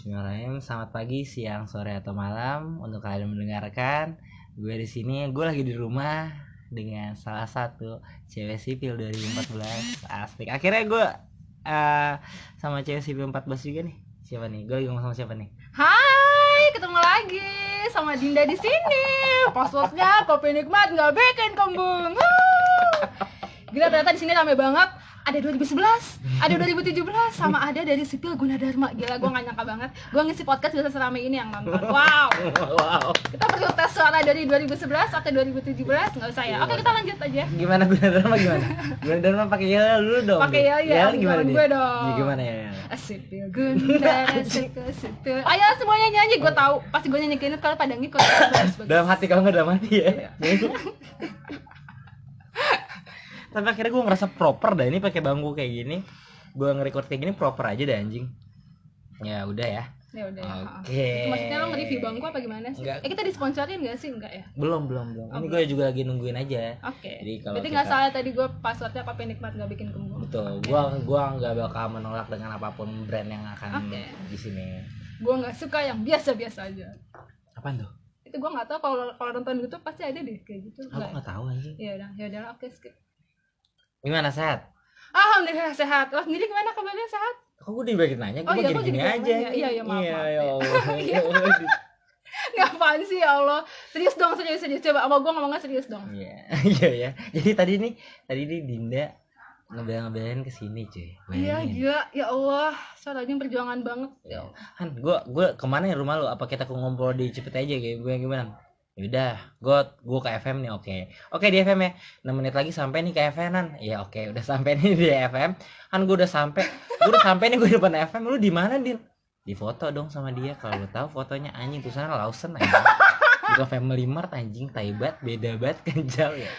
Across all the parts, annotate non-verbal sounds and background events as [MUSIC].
Bismillahirrahmanirrahim. Selamat pagi, siang, sore atau malam untuk kalian mendengarkan. Gue di sini, gue lagi di rumah dengan salah satu cewek sipil 2014. Asik. Akhirnya gue eh sama cewek sipil 14 juga nih. Siapa nih? Gue lagi ngomong sama siapa nih? Hai, ketemu lagi sama Dinda di sini. Passwordnya kopi nikmat nggak bikin kembung. Gila ternyata di sini rame banget. Ada 2011, ada 2017, sama ada dari Sipil Gunadarma. Gila, gue gak nyangka banget. Gue ngisi podcast bisa serame ini yang nonton. [LAUGHS] Wow. wow. Kita perlu tes suara dari 2011 atau 2017? Nggak usah ya. Oke, kita lanjut aja. Gimana gue Dharma gimana? Gue Dharma pakai yel dulu dong. Pakai yel, ya. Yel gimana gue dong. Ya, gimana ya? Sipil Gunda, Sipil Sipil. Ayo semuanya nyanyi, gue tahu. Pasti gue nyanyiin kalau pada ngikut. Dalam hati kalau nggak dalam hati ya Iya. [LAUGHS] tapi akhirnya gue ngerasa proper dah ini pakai bangku kayak gini gue nge-record kayak gini proper aja dah anjing ya udah ya Ya udah. ya. Oke. Itu Maksudnya lo nge-review bangku apa gimana sih? Enggak. Eh kita disponsorin gak sih? Enggak ya? belum belum belum Oh, ini gue juga lagi nungguin aja Oke. Jadi kalau Berarti kita- salah tadi gue passwordnya kopi nikmat nggak bikin kembung. betul gue gua nggak bakal menolak dengan apa pun brand yang akan Oke. di sini Gue nggak suka yang biasa-biasa aja. apa tuh Itu gue nggak tahu kalau kalau nonton YouTube pasti ada deh kayak gitu. aku Nggak. nggak tahu anjing Ya udah, ya udah oke skip. Gimana sehat Alhamdulillah sehat. Lo sendiri gimana kabarnya sehat? kok gue dibagiin nanya gue Oh, iya, gini kok gini jadi aja? Iya, iya, maaf, iya ya [LAUGHS] ya. Allah Iya. [LAUGHS] Ngapain sih ya Allah? Serius dong, serius serius. Coba sama gue ngomongnya serius dong. Iya, [LAUGHS] iya ya. Jadi tadi nih, tadi nih Dinda ngebel-ngebelin ke sini, cuy. Iya gila, ya Allah, suaranya perjuangan banget. Ya. Han, gua gua ke mana ya rumah lu? Apa kita ke ngobrol di Cepet aja kayak gue gimana? Yaudah, gua gua ke FM nih, oke. Oke di FM ya. 6 menit lagi sampai nih ke FM Han. Ya oke, udah sampai nih di FM. Han gua udah sampai. Gua udah sampai nih gue depan FM. Lu di mana, Din? Di foto dong sama dia. Kalau lu tahu fotonya anjing tulisannya Lawson anjing. Bukan Family Mart anjing, taibat, beda banget kan jauh ya.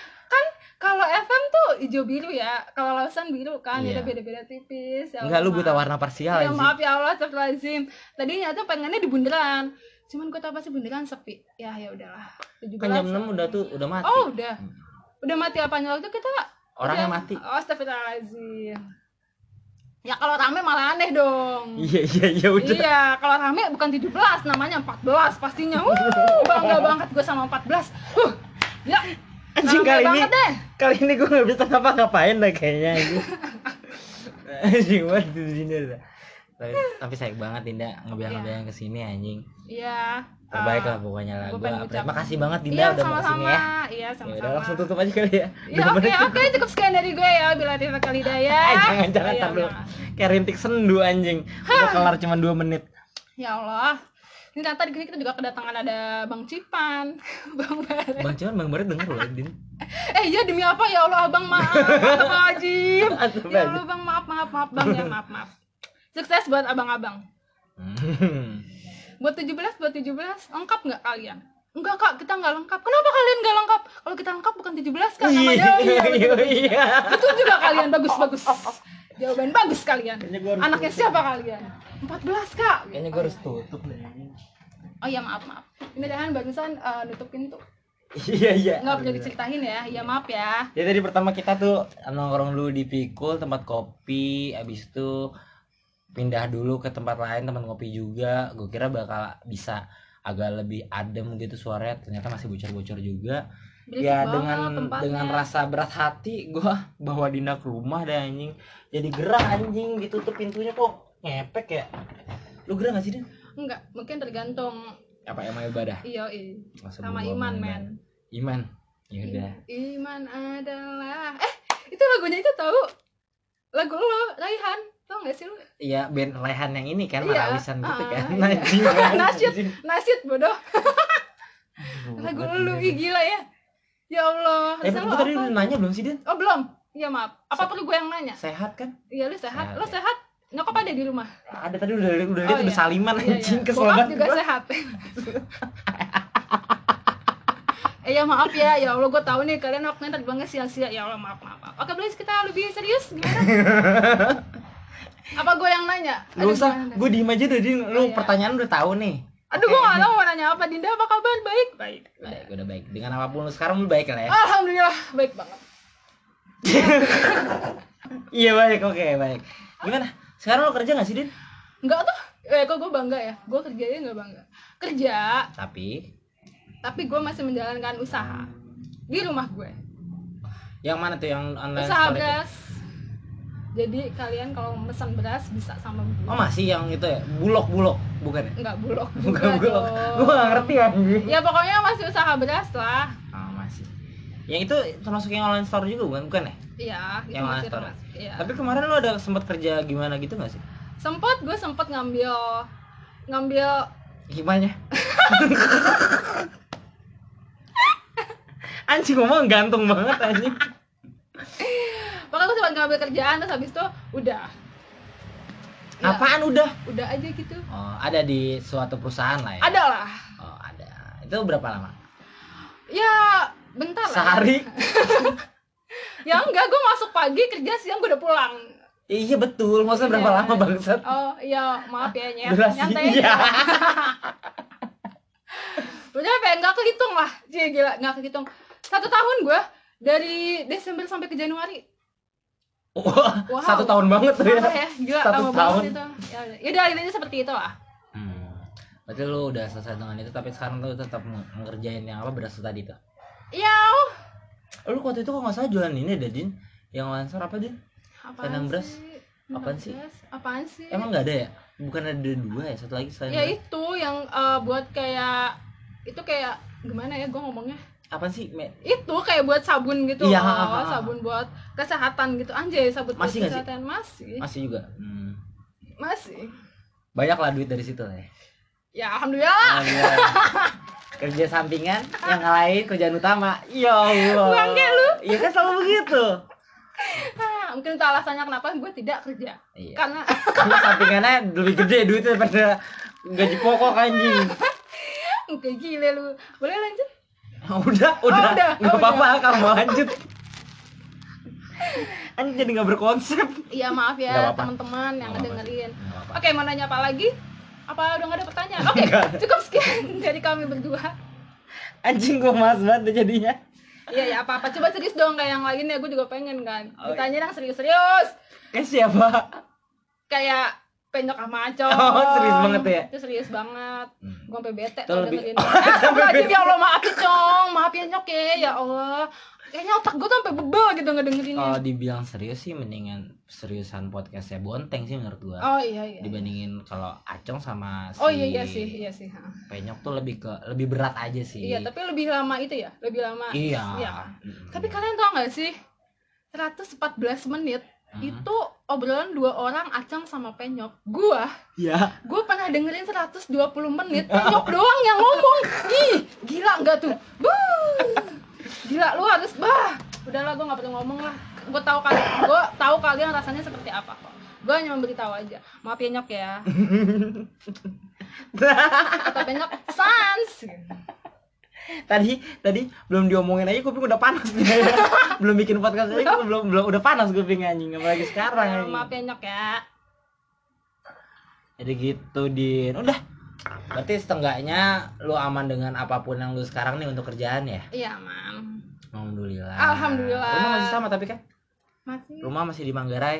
Hijau biru ya, kalau lausan biru kan, Iya. jadi beda-beda tipis. Ya Enggak lu buta warna parsial Ya maaf ya Allah, astagfirullahaladzim. Tadinya tuh pengennya di bundaran. Cuman gue tau pasti bundaran sepi. Ya ya udahlah. 17. Kan jam 6 udah tuh udah mati. Oh udah. Hmm. Udah mati apanya waktu kita Orangnya udah- mati. Oh astagfirullahaladzim. Ya kalau rame malah aneh dong. Iya iya iya udah. Iya, kalau rame bukan 17, namanya 14 pastinya. Uh, bangga banget gue sama 14. Uh, ya. Anjing kali ini deh. kali ini gue nggak bisa ngapa-ngapain dah kayaknya anjing. anjing banget Dinda dah. Tapi, tapi sayang banget Dinda ngebilang-ngebilang ke sini anjing. Iya. Terbaik eh, lah pokoknya lah. apresiasi. ngucapin- Makasih banget Dinda Iya, udah mau ke sini sama-sama. ya. Iya, Ya sama-sama. udah langsung tutup aja kali ya. [LAUGHS] Ya Dua oke oke cukup sekian dari gue ya bila tidak kali daya. Eh, [LAUGHS] jangan jangan Iya, tar. Kayak rintik sendu anjing. Udah kelar cuma 2 menit. Ya Allah. Ini ternyata di sini kita juga kedatangan ada Bang Cipan, [LAUGHS] Bang Bare. Bang Cuman Bang Baret denger loh Din. Eh iya demi apa ya Allah Abang maaf. Astagfirullah. [LAUGHS] Ya Allah Bang maaf maaf maaf Bang ya maaf maaf. Sukses buat abang-abang. Hmm. Buat 17 buat 17 lengkap nggak kalian? Enggak kak, kita nggak lengkap. Kenapa kalian nggak lengkap? Kalau kita lengkap bukan 17 kak namanya. Iya Iya, iya betul. iya. Betul juga kalian bagus bagus. Jawaban bagus kalian. Anaknya siapa kalian? 14 kak. Kayaknya gue harus tutup deh. Oh iya maaf maaf. Ini Dan barusan eh, nutup pintu. Iya iya. Nggak perlu diceritain ya. Iya maaf ya. Ya tadi pertama kita tuh nongkrong dulu di Pikul tempat kopi, abis itu pindah dulu ke tempat lain tempat kopi juga. Gue kira bakal bisa agak lebih adem gitu suaranya, ternyata masih bocor-bocor juga. Berisik ya banget dengan tempatnya. dengan rasa berat hati gua [LAUGHS] bawa Dinda ke rumah deh anjing. Jadi gerah anjing ditutup pintunya kok ngepek ya. Lu gerah gak sih Din? Enggak, mungkin tergantung Apa emang ibadah? iya iya. Masa sama iman mau men. Iman. Ya udah. Iman adalah eh itu lagunya itu tahu lagu lo Raihan tau gak sih lu Iya, band Rehan yang ini kan, Iya, Marawisan gitu ah, kan. iya. [LAUGHS] Najib. [LAUGHS] Nasyid. anjing. nasid bodoh lagu lu gila ya ya Allah Eh, lu tadi udah nanya belum sih, Din? oh belum iya maaf apa perlu gue yang nanya Sehat kan? iya lu sehat Sehat, lu ya. sehat nyokap ada di rumah Ada tadi udah udah Oh, lihat udah iya. saliman Iya, anjing iya. kesel banget juga gua. sehat Eh ya maaf ya, ya Allah gue tahu nih kalian waktunya terbangnya sia-sia Ya Allah maaf maaf, maaf. Oke please kita lebih serius gimana? [LAUGHS] Apa gue yang nanya? Gak usah, gue diem aja deh, Din. Lu Oh, iya. pertanyaan udah tahu nih. Aduh gue gak tahu mau nanya apa Dinda apa kabar? Baik baik Baik, udah baik. Dengan apa pun lu sekarang lu baik lah ya. Alhamdulillah baik banget [LAUGHS] Iya baik, oke baik. Gimana? Sekarang lu kerja gak sih, Din? Enggak tuh. Eh kok gue bangga ya? Gue kerjanya nggak bangga. Kerja. Tapi? Tapi gue masih menjalankan usaha di rumah gue. Yang mana tuh yang online usaha itu? beras. Jadi kalian kalau pesan beras bisa sama gue oh masih yang itu ya? Bulog bulog bukan ya? Nggak bulog bukan bulog. dong. gue gak ngerti anjing. Ya pokoknya masih usaha beras lah yang itu termasuk yang online store juga bukan? Bukan ya? Iya Yang masih store. termasuk. Iya. tapi kemarin lu ada sempat kerja gimana gitu gak sih? Sempet gue sempet ngambil ngambil gimana anjing ngomong gantung banget anjing. Pokoknya gue sempat ngambil kerjaan terus habis itu udah. Ya, apaan udah? Udah aja gitu. Oh ada di suatu perusahaan lah ya? Ada lah. Oh ada. Itu berapa lama? Ya bentar lah sehari [LAUGHS] ya enggak gue masuk pagi kerja siang gue udah pulang iya betul maksudnya berapa Iya. lama bangsat oh iya maaf ya nyet Durasi, nyantai iya. [LAUGHS] udah pengen nggak kehitung lah Cie, gila nggak kehitung satu tahun gue dari Desember sampai ke Januari Wah, Wow. satu tahun banget tuh ya. Ya gila Satu tahun. itu ya udah ya udah intinya seperti itu lah Hmm. Berarti lu udah selesai dengan itu tapi sekarang lu tetap nge- ngerjain yang apa berasa tadi tuh. Iya Lu waktu itu kok nggak salah jualan ini deh, Din. Yang lancar apa, Din? apaan Selendang beras? sih? Apaan sih? apaan sih Emang nggak ada ya? Bukan ada dua ya, satu lagi selain ya beras. itu yang eh, buat kayak itu kayak gimana ya gue ngomongnya Apa sih? Me- itu kayak buat sabun gitu Iya, loh, ha, ha, ha. sabun buat kesehatan gitu anjay sabun buat Masih sih? kesehatan masih Masih juga. Hmm. masih Banyak lah duit dari situ lah ya. ya alhamdulillah Alhamdulillah. [LAUGHS] Kerja sampingan yang lain kerjaan utama. Ya Allah. Bangke lu. Iya kan selalu begitu. Ah, mungkin itu alasannya kenapa gue tidak kerja Iya. karena [LAUGHS] Karena sampingannya lebih gede duitnya daripada gaji pokok anjing. [LAUGHS] kayak gile lu boleh lanjut [LAUGHS] udah, udah, udah, nggak oh, apa-apa kamu lanjut. Anjing jadi nggak berkonsep. iya maaf ya teman-teman yang ngedengerin oke mau nanya apa lagi apa udah gak ada pertanyaan? [LAUGHS] Oke cukup sekian [LAUGHS] dari kami berdua. Anjing gua malas banget jadinya. iya ya apa apa coba serius dong kayak yang lain ya gue juga pengen kan. Oh, ditanya yang serius-serius. Eh siapa? kayak penyok sama acong [LAUGHS] Oh, serius banget ya? itu serius banget. Hmm. gue sampai bete tuh lebih- dengerin. Eh sampai ya Allah maaf ya cong. Maaf ya nyok ya ya Allah kayaknya otak gue tuh sampai bebel gitu ngedengerinnya Kalau dibilang serius sih mendingan seriusan podcastnya Bonteng sih menurut gua. oh iya iya Dibandingin kalau Acong sama si oh iya iya sih iya sih ha. Penyok tuh lebih ke lebih berat aja sih. iya tapi lebih lama itu ya lebih lama Iya. Iya. Mm-mm. tapi kalian tau gak sih 114 menit Mhm. itu obrolan dua orang acang sama penyok gua Iya. gue pernah dengerin 120 menit penyok doang yang ngomong ih gila nggak tuh Buh. Gila lu harus bah. Udahlah gue nggak perlu ngomong lah. Gue tahu kalian gue tahu kalian rasanya seperti apa kok. Gue hanya memberitahu aja. Maaf ya nyok ya. [LAUGHS] Kata penyok sans. Tadi tadi belum diomongin aja kuping udah panas. Dia [LAUGHS] belum bikin podcast aja gua belum belum udah panas kuping anjing. Apalagi sekarang Ya, maaf ya nyok ya. Jadi gitu din. Udah. Berarti setengahnya lu aman dengan apa pun yang lu sekarang nih untuk kerjaan ya? Iya mam alhamdulillah Alhamdulillah. rumah masih sama tapi kan masih rumah masih di Manggarai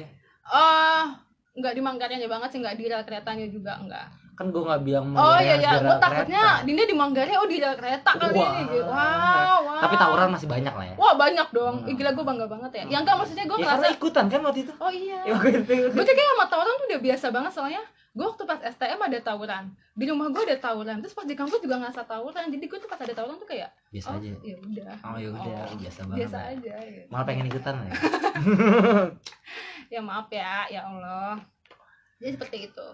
oh nggak di Manggarainya banget sih nggak di rel keretanya juga enggak kan gua nggak bilang Oh Manggarai iya harus iya, di gue takutnya. Dinda di Manggarai, oh di rel kereta kali Wah. ini gitu. Wow, wow. tapi tawuran masih banyak lah ya Wah banyak dong, Hmm. Ih, gila gue bangga banget ya. Yang enggak maksudnya gue ya ngerasa, ikutan kan waktu itu oh iya. ya. Gue juga sama tawuran tuh udah biasa banget soalnya gue waktu pas STM ada tawuran. Di rumah gue ada tawuran. Terus pas di kampus juga ngerasa tawuran. Jadi gue tuh pas ada tawuran tuh kayak biasa oh aja. ya udah. Oh ya udah. Oh, biasa banget. Biasa aja gitu. malah pengen ikutan ya. [LAUGHS] ya maaf ya. Ya Allah. Jadi seperti itu.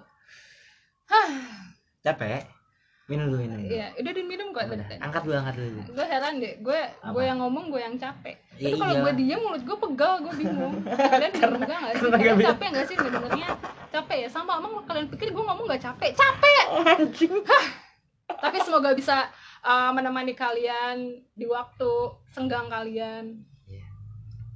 Capek minum dulu minum dulu. ya udah diminum kok tadi. angkat dulu angkat dulu gue heran deh gue gue yang ngomong gue yang capek. Ya tapi kalau iya. gue diem mulut gue pegal gue bingung. [LAUGHS] Kalian bingung juga nggak sih? kalian capek nggak sih ngedengernya capek ya? Sama emang kalian pikir gue ngomong nggak capek. Capek! Anjing. [LAUGHS] Tapi semoga bisa uh, menemani kalian di waktu senggang kalian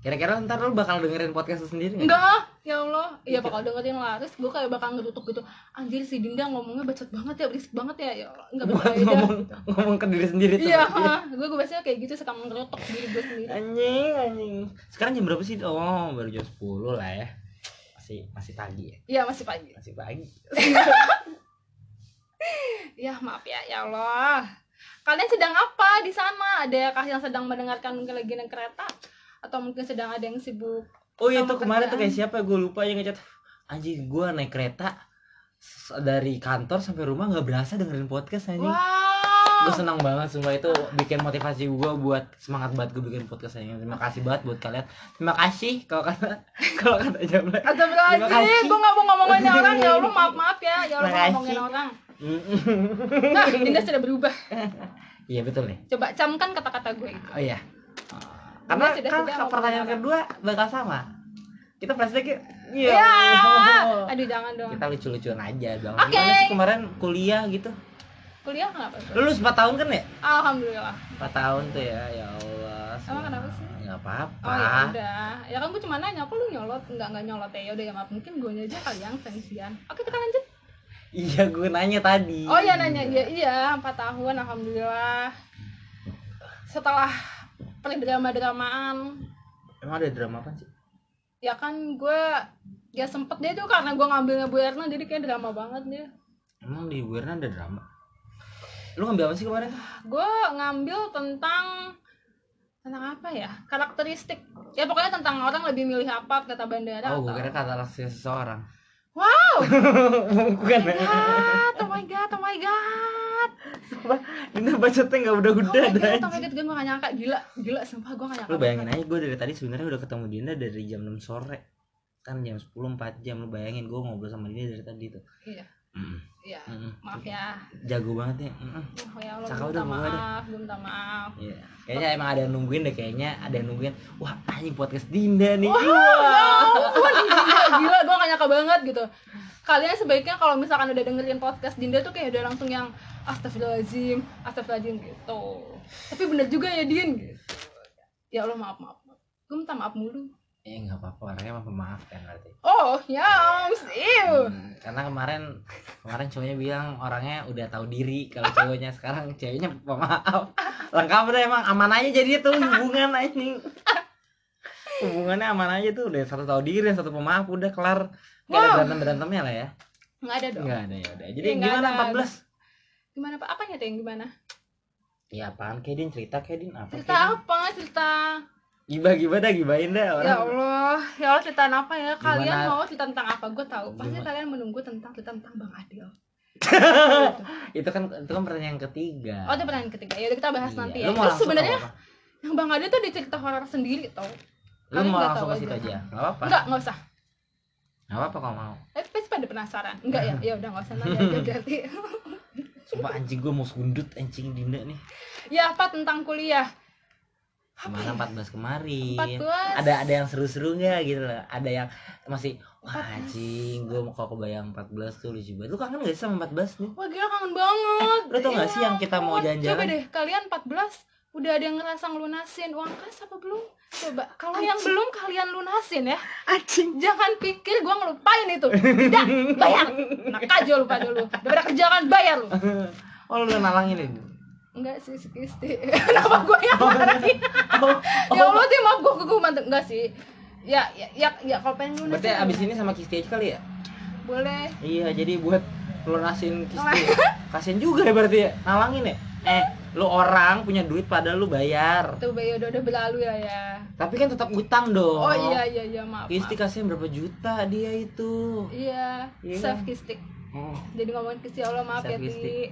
kira-kira ntar lu bakal dengerin podcast lu sendiri nggak? enggak ya Allah. Iya bakal dengerin lah. Terus gue kayak bakal ngerutuk gitu. Anjir si Dinda ngomongnya bacot banget ya berisik banget ya. Ya Allah enggak Buat ngomong ngomong ke diri sendiri tuh. Iya [LAUGHS] gue gue biasanya kayak gitu suka ngerutuk diri gue sendiri. Anjing anjing. Sekarang jam berapa sih? Oh baru jam 10 lah ya. Masih masih pagi ya? Iya masih pagi. Masih pagi. [LAUGHS] Ya maaf ya, ya Allah. Kalian sedang apa di sana? Adakah yang sedang mendengarkan mungkin lagi naik kereta? Atau mungkin sedang ada yang sibuk? Oh iya tuh kemarin tuh kayak siapa gue lupa yang ngechat anjing gue naik kereta dari kantor sampai rumah nggak berasa dengerin podcast anjing gue Wow. senang banget sumpah itu bikin motivasi gue buat semangat banget gue bikin podcast anjing terima kasih banget buat kalian terima kasih kalau kata [LAUGHS] kalau kata Terima Astagfirullahaladzim, kasih. gue gak mau ngomongin [LAUGHS] orang ya Allah maaf maaf ya, ya Allah ngomongin orang. [LAUGHS] Nah, Dinda sudah berubah. iya betul nih Coba camkan kata-kata gue. oh iya karena sudah kan mau pertanyaan kedua bakal sama kita pasti kayak iya Ya, aduh jangan dong. kita lucu-lucuan aja dong gimana sih kemarin kuliah gitu Kuliah kenapa? tuh? lulus 4 tahun kan ya Alhamdulillah. 4 tahun tuh ya ya Allah Emang kenapa sih? nggak apa-apa Oh ya udah, ya kan gue cuma nanya, kok lu nyolot? Enggak enggak nyolot ya, udah ya maaf mungkin gue aja kali yang tensian. Oke kita lanjut. iya gue nanya tadi Oh iya nanya, iya iya empat tahun, alhamdulillah. Setelah paling drama-dramaan, emang ada drama apa sih? Ya kan gue ya sempet deh tuh karena gue ngambilnya Bu Erna jadi kayak drama banget dia. emang di Buerna ada drama? Lu ngambil apa sih kemarin? Gue ngambil tentang tentang apa ya? Karakteristik. Ya pokoknya tentang orang lebih milih apa kata bandara oh gue kira kata rahasia seseorang. Wow! [LAUGHS] Bukan. Oh my god oh my god oh my god ini bacotnya nggak udah oh udah my god oh my god gue gak nyangka. Gila gila sumpah gue gak nyangka lu bayangin aja gue dari tadi sebenarnya udah ketemu Dinda dari jam 6 sore. Kan jam 10 4 jam. Lu bayangin gue ngobrol sama dia dari tadi tuh. Iya. Mm, iya. Mm, maaf ya. Jago banget ya. Mm, oh ya Allah Cakap gue udah, maaf gue minta maaf. Iya. Kayaknya emang ada yang nungguin deh kayaknya ada yang nungguin. Wah, anjing podcast Dinda nih. Wah, ya ampun, gila, gila gue gak nyangka banget gitu Kalian sebaiknya kalau misalkan udah dengerin podcast Dinda tuh kayak udah langsung yang Astagfirullahaladzim, Astagfirullahaladzim gitu Tapi bener juga ya Din gitu Ya Allah maaf maaf. Gue minta maaf mulu Eh nggak apa-apa, orangnya mah pemaaf kan berarti. Oh ya, iu Hmm, karena kemarin kemarin cowoknya bilang orangnya udah tahu diri kalau cowoknya sekarang ceweknya pemaaf. Lengkap deh emang aman aja jadi tuh hubungan anjing. Hubungannya aman aja tuh udah satu tahu diri, satu pemaaf udah kelar. Gak ada Wow. berantem berantemnya lah ya. Nggak ada dong Enggak ada ya udah. Jadi nggak gimana ada. 14? Gimana pak, apanya tuh yang gimana? Ya apaan Kedin cerita Kedin apa? Cerita apa, cerita Gibah gibah dah gibahin dah orang. Ya Allah, ya Allah cerita apa ya? Kalian Gimana? mau cerita tentang apa? Gue tahu. Pasti Gimana? kalian menunggu tentang cerita tentang Bang Adil. [LAUGHS] itu kan itu kan pertanyaan ketiga. Oh, itu pertanyaan ketiga. Ya udah kita bahas Iya. nanti ya. Terus sebenarnya apa? yang Bang Adil tuh ada cerita horor sendiri tau. Lu kalian mau langsung ke situ aja. aja. Enggak apa-apa. Enggak, enggak usah. Enggak apa-apa kalau mau. Eh, pasti pada penasaran. Enggak ya? Ya udah enggak usah nanya aja berarti. [LAUGHS] Sumpah anjing gua mau sundut anjing Dinda nih. ya apa tentang kuliah? Gimana 14 kemarin? 14. Ada ada yang seru-seru nggak gitu loh. Ada yang masih wah anjing gua mau kalau kebayang 14 tuh lucu banget. Lu kangen gak sih sama 14 nih? Wah, gila kangen banget. lu tau nggak Ya sih yang kita mau jalan-jalan? Coba deh, kalian 14 udah ada yang ngerasa ngelunasin uang kas apa belum? Coba, kalau yang belum kalian lunasin ya, Anjing. jangan pikir gua ngelupain itu. Tidak, bayar. Nak aja lupa dulu. Daripada kerja kan bayar lu. Oh lu nalangin ini. Enggak sih, Kisti. [LAUGHS] Kenapa gue yang marahin? Oh, ya Allah sih maaf gue gue mantep enggak sih. Ya, ya, ya, ya kalau pengen lunas. Berarti ya abis ini sama Kisti aja kali ya? boleh. Iya, jadi buat lunasin Kisti. [LAUGHS] Kasian juga ya berarti ya. Nalangin ya? Eh, lu orang punya duit padahal lu bayar. Tuh Bayu udah udah berlalu ya ya. Tapi kan tetap utang dong. Oh iya iya iya maaf. Kisti maaf. kasihan berapa juta dia itu. Iya, Iya self kistik. Oh. Jadi ngomongin Kisti ya Allah maaf ya Ti. kistik.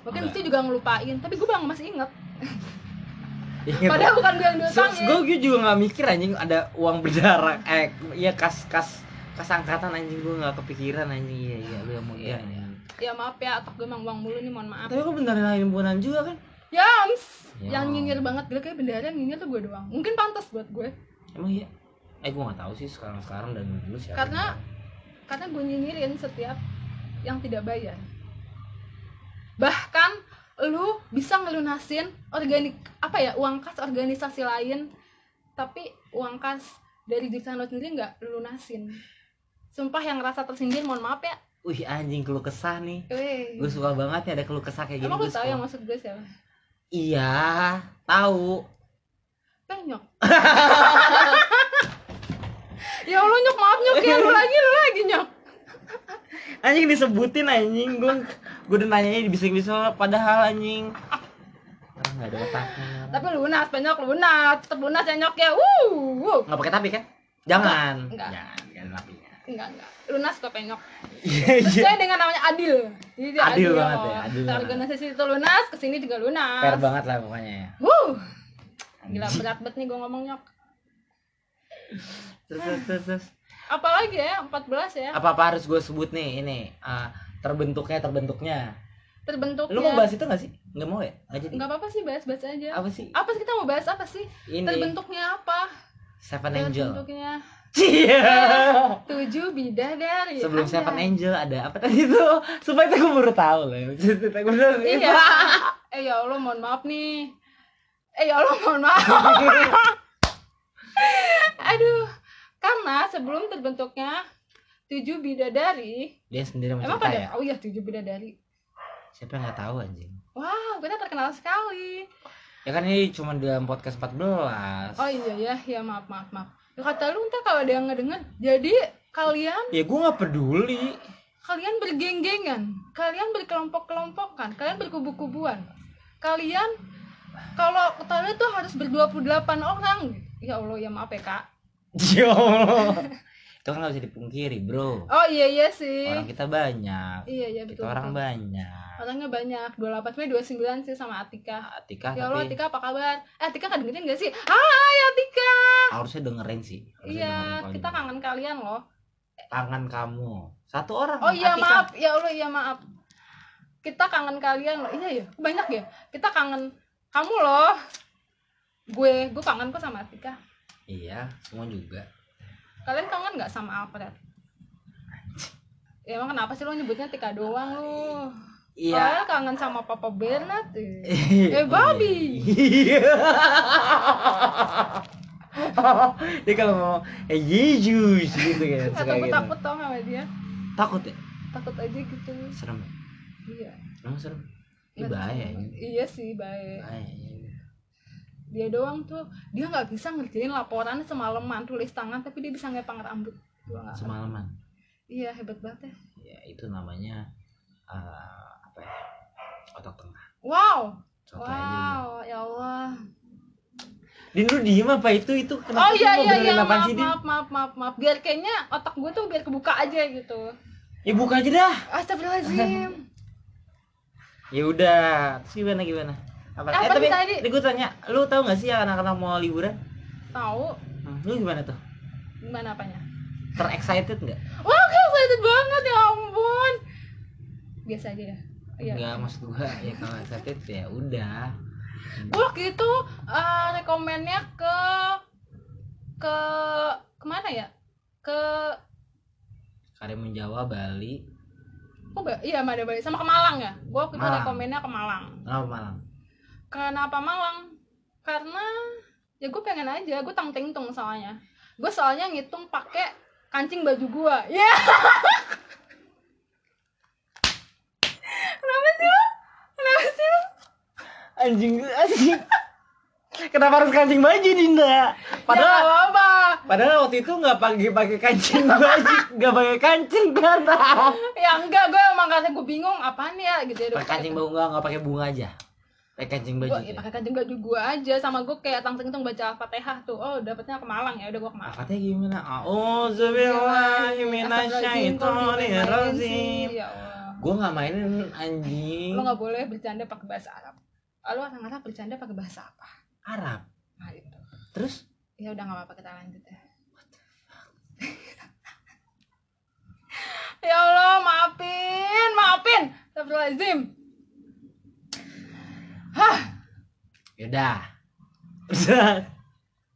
Mungkin. Kisti juga ngelupain, tapi gue bang masih inget. Ingat. [LAUGHS] Padahal bukan gue yang diutangin. gue juga nggak mikir anjing ada uang berjarak eh iya kas kas kas angkatan anjing gue nggak kepikiran anjing iya iya lu yang mau Iya, iya, iya. Ya maaf ya, otak gue emang uang mulu nih, mohon maaf. tapi kok beneran lain himpunan juga kan Yams, Ya. yang nyinyir banget, gue kayak bendera yang nyinyir tuh gue doang. Mungkin pantas buat gue. emang iya eh gue nggak tahu sih sekarang sekarang dan dulu siapa Karena karena gue nyinyirin setiap yang tidak bayar. Bahkan lu bisa ngelunasin organik apa ya uang kas organisasi lain, tapi uang kas dari jurusan lo sendiri nggak lu lunasin. Sumpah yang rasa tersindir, mohon maaf ya. wih anjing keluh kesah nih gue suka banget nih ada keluh kesah kayak gini Emang lu tahu yang maksud gue siapa? Iya tahu Penyok. [LAUGHS] ya Allah nyok maaf nyok ya lu lagi lu lagi nyok. anjing disebutin anjing gue gue udah nanyanya di bisik-bisik padahal anjing orang nggak ada otaknya Tapi lunas, penyok lunas, tetap lunas ya nyok ya. Wuh, wuh. nggak pakai tapi kan jangan Enggak. jangan jangan tapinya Enggak, enggak. Lunas kok penyok. iya iya Sesuai dengan namanya adil. Jadi dia Adil banget ya, adil Ke banget. organisasi itu lunas, ke sini juga lunas. fair banget lah pokoknya ya Wuh. Gila berat banget nih gue ngomong nyok. terus terus terus, terus. Apalagi ya, 14 ya. apa apa harus gue sebut nih ini ah, terbentuknya terbentuknya Terbentuknya. lu mau bahas itu nggak sih nggak mau ya nggak jadi Enggak apa-apa sih, bahas-bahas aja. apa sih Apa sih kita mau bahas apa sih? ini Terbentuknya apa? Seven Angel Terbentuknya Iya. tujuh bidadari. Sebelum Anjay. Seven Angel ada apa tadi itu? Supaya gue baru tahu loh. Cerita gue bener. Iya. eh ya Allah mohon maaf nih. Eh ya Allah mohon maaf. [LAUGHS] Aduh. Karena sebelum terbentuknya tujuh bidadari, Dia sendiri emang mencerita pada ya. oh iya tujuh bidadari. Siapa yang nggak tahu anjing? Wow, kita terkenal sekali. Ya kan ini cuma dalam podcast 14 Oh iya ya, ya maaf maaf maaf. Ya kata lu ntar kalau ada yang ngedenger, jadi kalian Ya gue nggak peduli. kalian bergeng-gengan, kalian berkelompok-kelompokan, kalian berkubu-kubuan. Kalian kalau kalian tuh harus berdua-puluh delapan orang. Ya Allah, ya maaf ya Kak. [LAUGHS] Yo. Itu kan nggak bisa dipungkiri bro. Oh iya iya sih. Orang kita banyak. Iya iya Kita betul. orang betul. banyak. Orangnya banyak. 28 Mei 29 sih sama Atika. Atika Ya Allah tapi Atika apa kabar? Eh Atika kan dengerin gak sih? Hai Atika. harusnya dengerin sih. Harusnya dengerin Iya, kalau kita kangen kalian loh. Tangan kamu. Satu orang. Oh iya Atika. maaf, ya Allah iya maaf. Kita kangen kalian loh. Iya ya, banyak ya. Kita kangen kamu loh. Gue, gue kangen kok sama Atika. Iya, semua juga. Kalian kangen nggak sama Alfred? Ya emang kenapa sih lo nyebutnya Tika doang lu? Iya. Kalian kangen sama Papa Bernard [LAUGHS] eh. eh babi. Iya. [LAUGHS] Dia kalau mau eh Yesus gitu kan gue gitu. takut tau sama dia. Takut ya? Takut aja gitu. Serem. ya? Iya. Emang serem. Nggak bahaya. Iya sih bahaya. Bahaya. Dia doang tuh dia nggak bisa ngerjain laporan semalaman tulis tangan tapi dia bisa ngepang rambut. Semalaman. Iya hebat banget ya. Ya itu namanya eh, apa ya? Otak tengah. Wow. Contoh aja. Wow, ya Allah. Din lu diem apa itu itu kenapa oh sih iya iya iya apaan maaf, sih, maaf maaf maaf maaf. Biar kayaknya otak gue tuh biar kebuka aja gitu. Ya buka aja dah. Astagfirullahaladzim. [LAUGHS] Ya udah. Terus gimana gimana? Apa? Eh tapi sih tadi? gue tanya, lu tahu gak sih anak-anak mau liburan? Tahu Hmm, lu gimana tuh? gimana apanya? Terexcited nggak? Wah, gue excited banget ya ampun. Biasa aja ya. Iya. Enggak, maksud gua ya kalau excited ya udah. Gue waktu itu eh, rekomennya ke ke ke mana ya? Ke Karimun Jawa, Bali, oh ba- iya Mada Bali sama ke Malang ya. Gue waktu itu rekomennya ke Malang. kenapa Malang? Kenapa Malang? Karena ya gue pengen aja, gue tang ting tung soalnya. Gue soalnya ngitung pakai kancing baju gue. [LAUGHS] Ya. Kenapa sih lo? Kenapa sih lo? Anjing, anjing. Kenapa harus kancing baju Dinda? ya Padahal nggak apa-apa. padahal waktu itu nggak pakai pakai kancing baju, nggak pakai kancing kan? Ya enggak, gue emang kata gue bingung apaan ya gitu ya. pakai kancing baju nggak nggak pakai bunga aja. Pakai kancing baju. Gue ya, pakai kancing baju gue aja sama gue kayak tang tung baca Fatihah tuh. Oh, dapetnya ke Malang ya udah gue ke Malang. Apa gimana? Auzubillahi minasyaitonirrajim. Ya Allah. Gue nggak mainin anjing. Lo nggak boleh bercanda pakai bahasa Arab. Lo orang Arab bercanda pakai bahasa apa? Arab. Nah itu. Terus Ya udah nggak apa-apa kita lanjut ya. [LAUGHS] ya Allah, maafin, maafin. Astagfirullahaladzim. Hah, yaudah.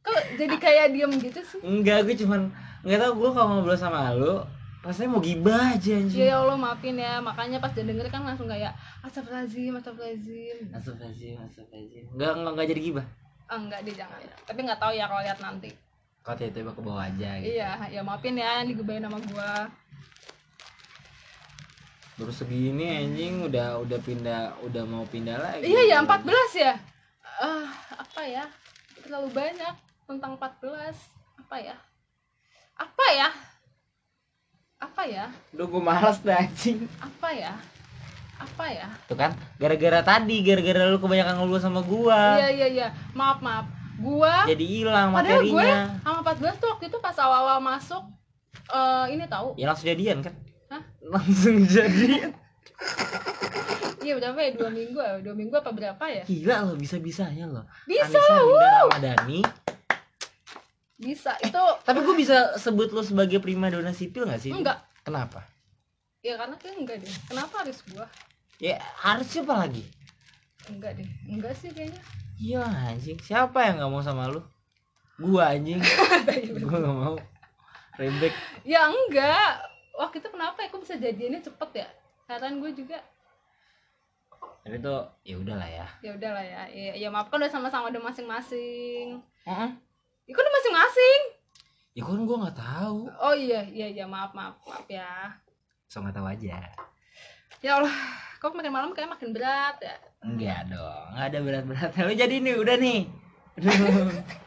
kok jadi kayak diem gitu sih? Enggak, gue cuman nggak tau gue kalau ngobrol sama lu rasanya mau gibah aja anjing. Ya Allah maafin ya, makanya pas dia denger kan langsung kayak Astagfirullahaladzim, Astagfirullahaladzim Astagfirullahaladzim, astagfirullahaladzim. Enggak, enggak, enggak jadi gibah. ah, Enggak dia jangan Tapi nggak tahu ya kalau lihat nanti Kau tiba-tiba ke bawah aja gitu. Iya, ya maafin ya yang digebain sama gua Baru segini anjing udah udah pindah udah mau pindah lagi. Iya ya 14 ya? Ah, Apa ya? Terlalu banyak tentang 14 Apa ya? Apa ya? Apa ya? Duh gue malas deh anjing. Apa ya? Apa ya? Tuh kan gara-gara tadi gara-gara lu kebanyakan ngobrol sama gua. Iya iya iya. Maaf maaf. Gua jadi hilang padahal gue materinya. sama 14 tuh waktu itu pas awal-awal masuk eh ini tahu. Ya langsung jadian kan Hah? langsung jadian iya berapa ya dua minggu ya dua minggu apa berapa ya? Gila lo bisa bisanya lo bisa Anissa Dinda Ramadhani. Bisa itu tapi gue bisa sebut lo sebagai prima dona sipil gak sih? Enggak. Kenapa? Ya karena kayak enggak deh. Kenapa harus gua? Ya harus siapa lagi? Enggak deh. Enggak sih kayaknya. Iya anjing. Siapa yang nggak mau sama lu? Gua anjing. [LAUGHS] Gua nggak mau. Rebek ya enggak waktu itu kenapa ya? Kok bisa jadiannya cepet ya? Heran gue juga. Tapi tuh ya udahlah ya. Ya udahlah ya. Ya, ya maaf kan udah sama-sama udah masing-masing. Heeh. ya kan udah masing-masing? Ya kan gua nggak tahu. Oh iya iya iya maaf maaf maaf ya. So nggak tahu aja. Ya Allah kok makin malam kayak makin berat ya? Enggak dong nggak ada berat-berat lu jadi nih udah nih [LAUGHS]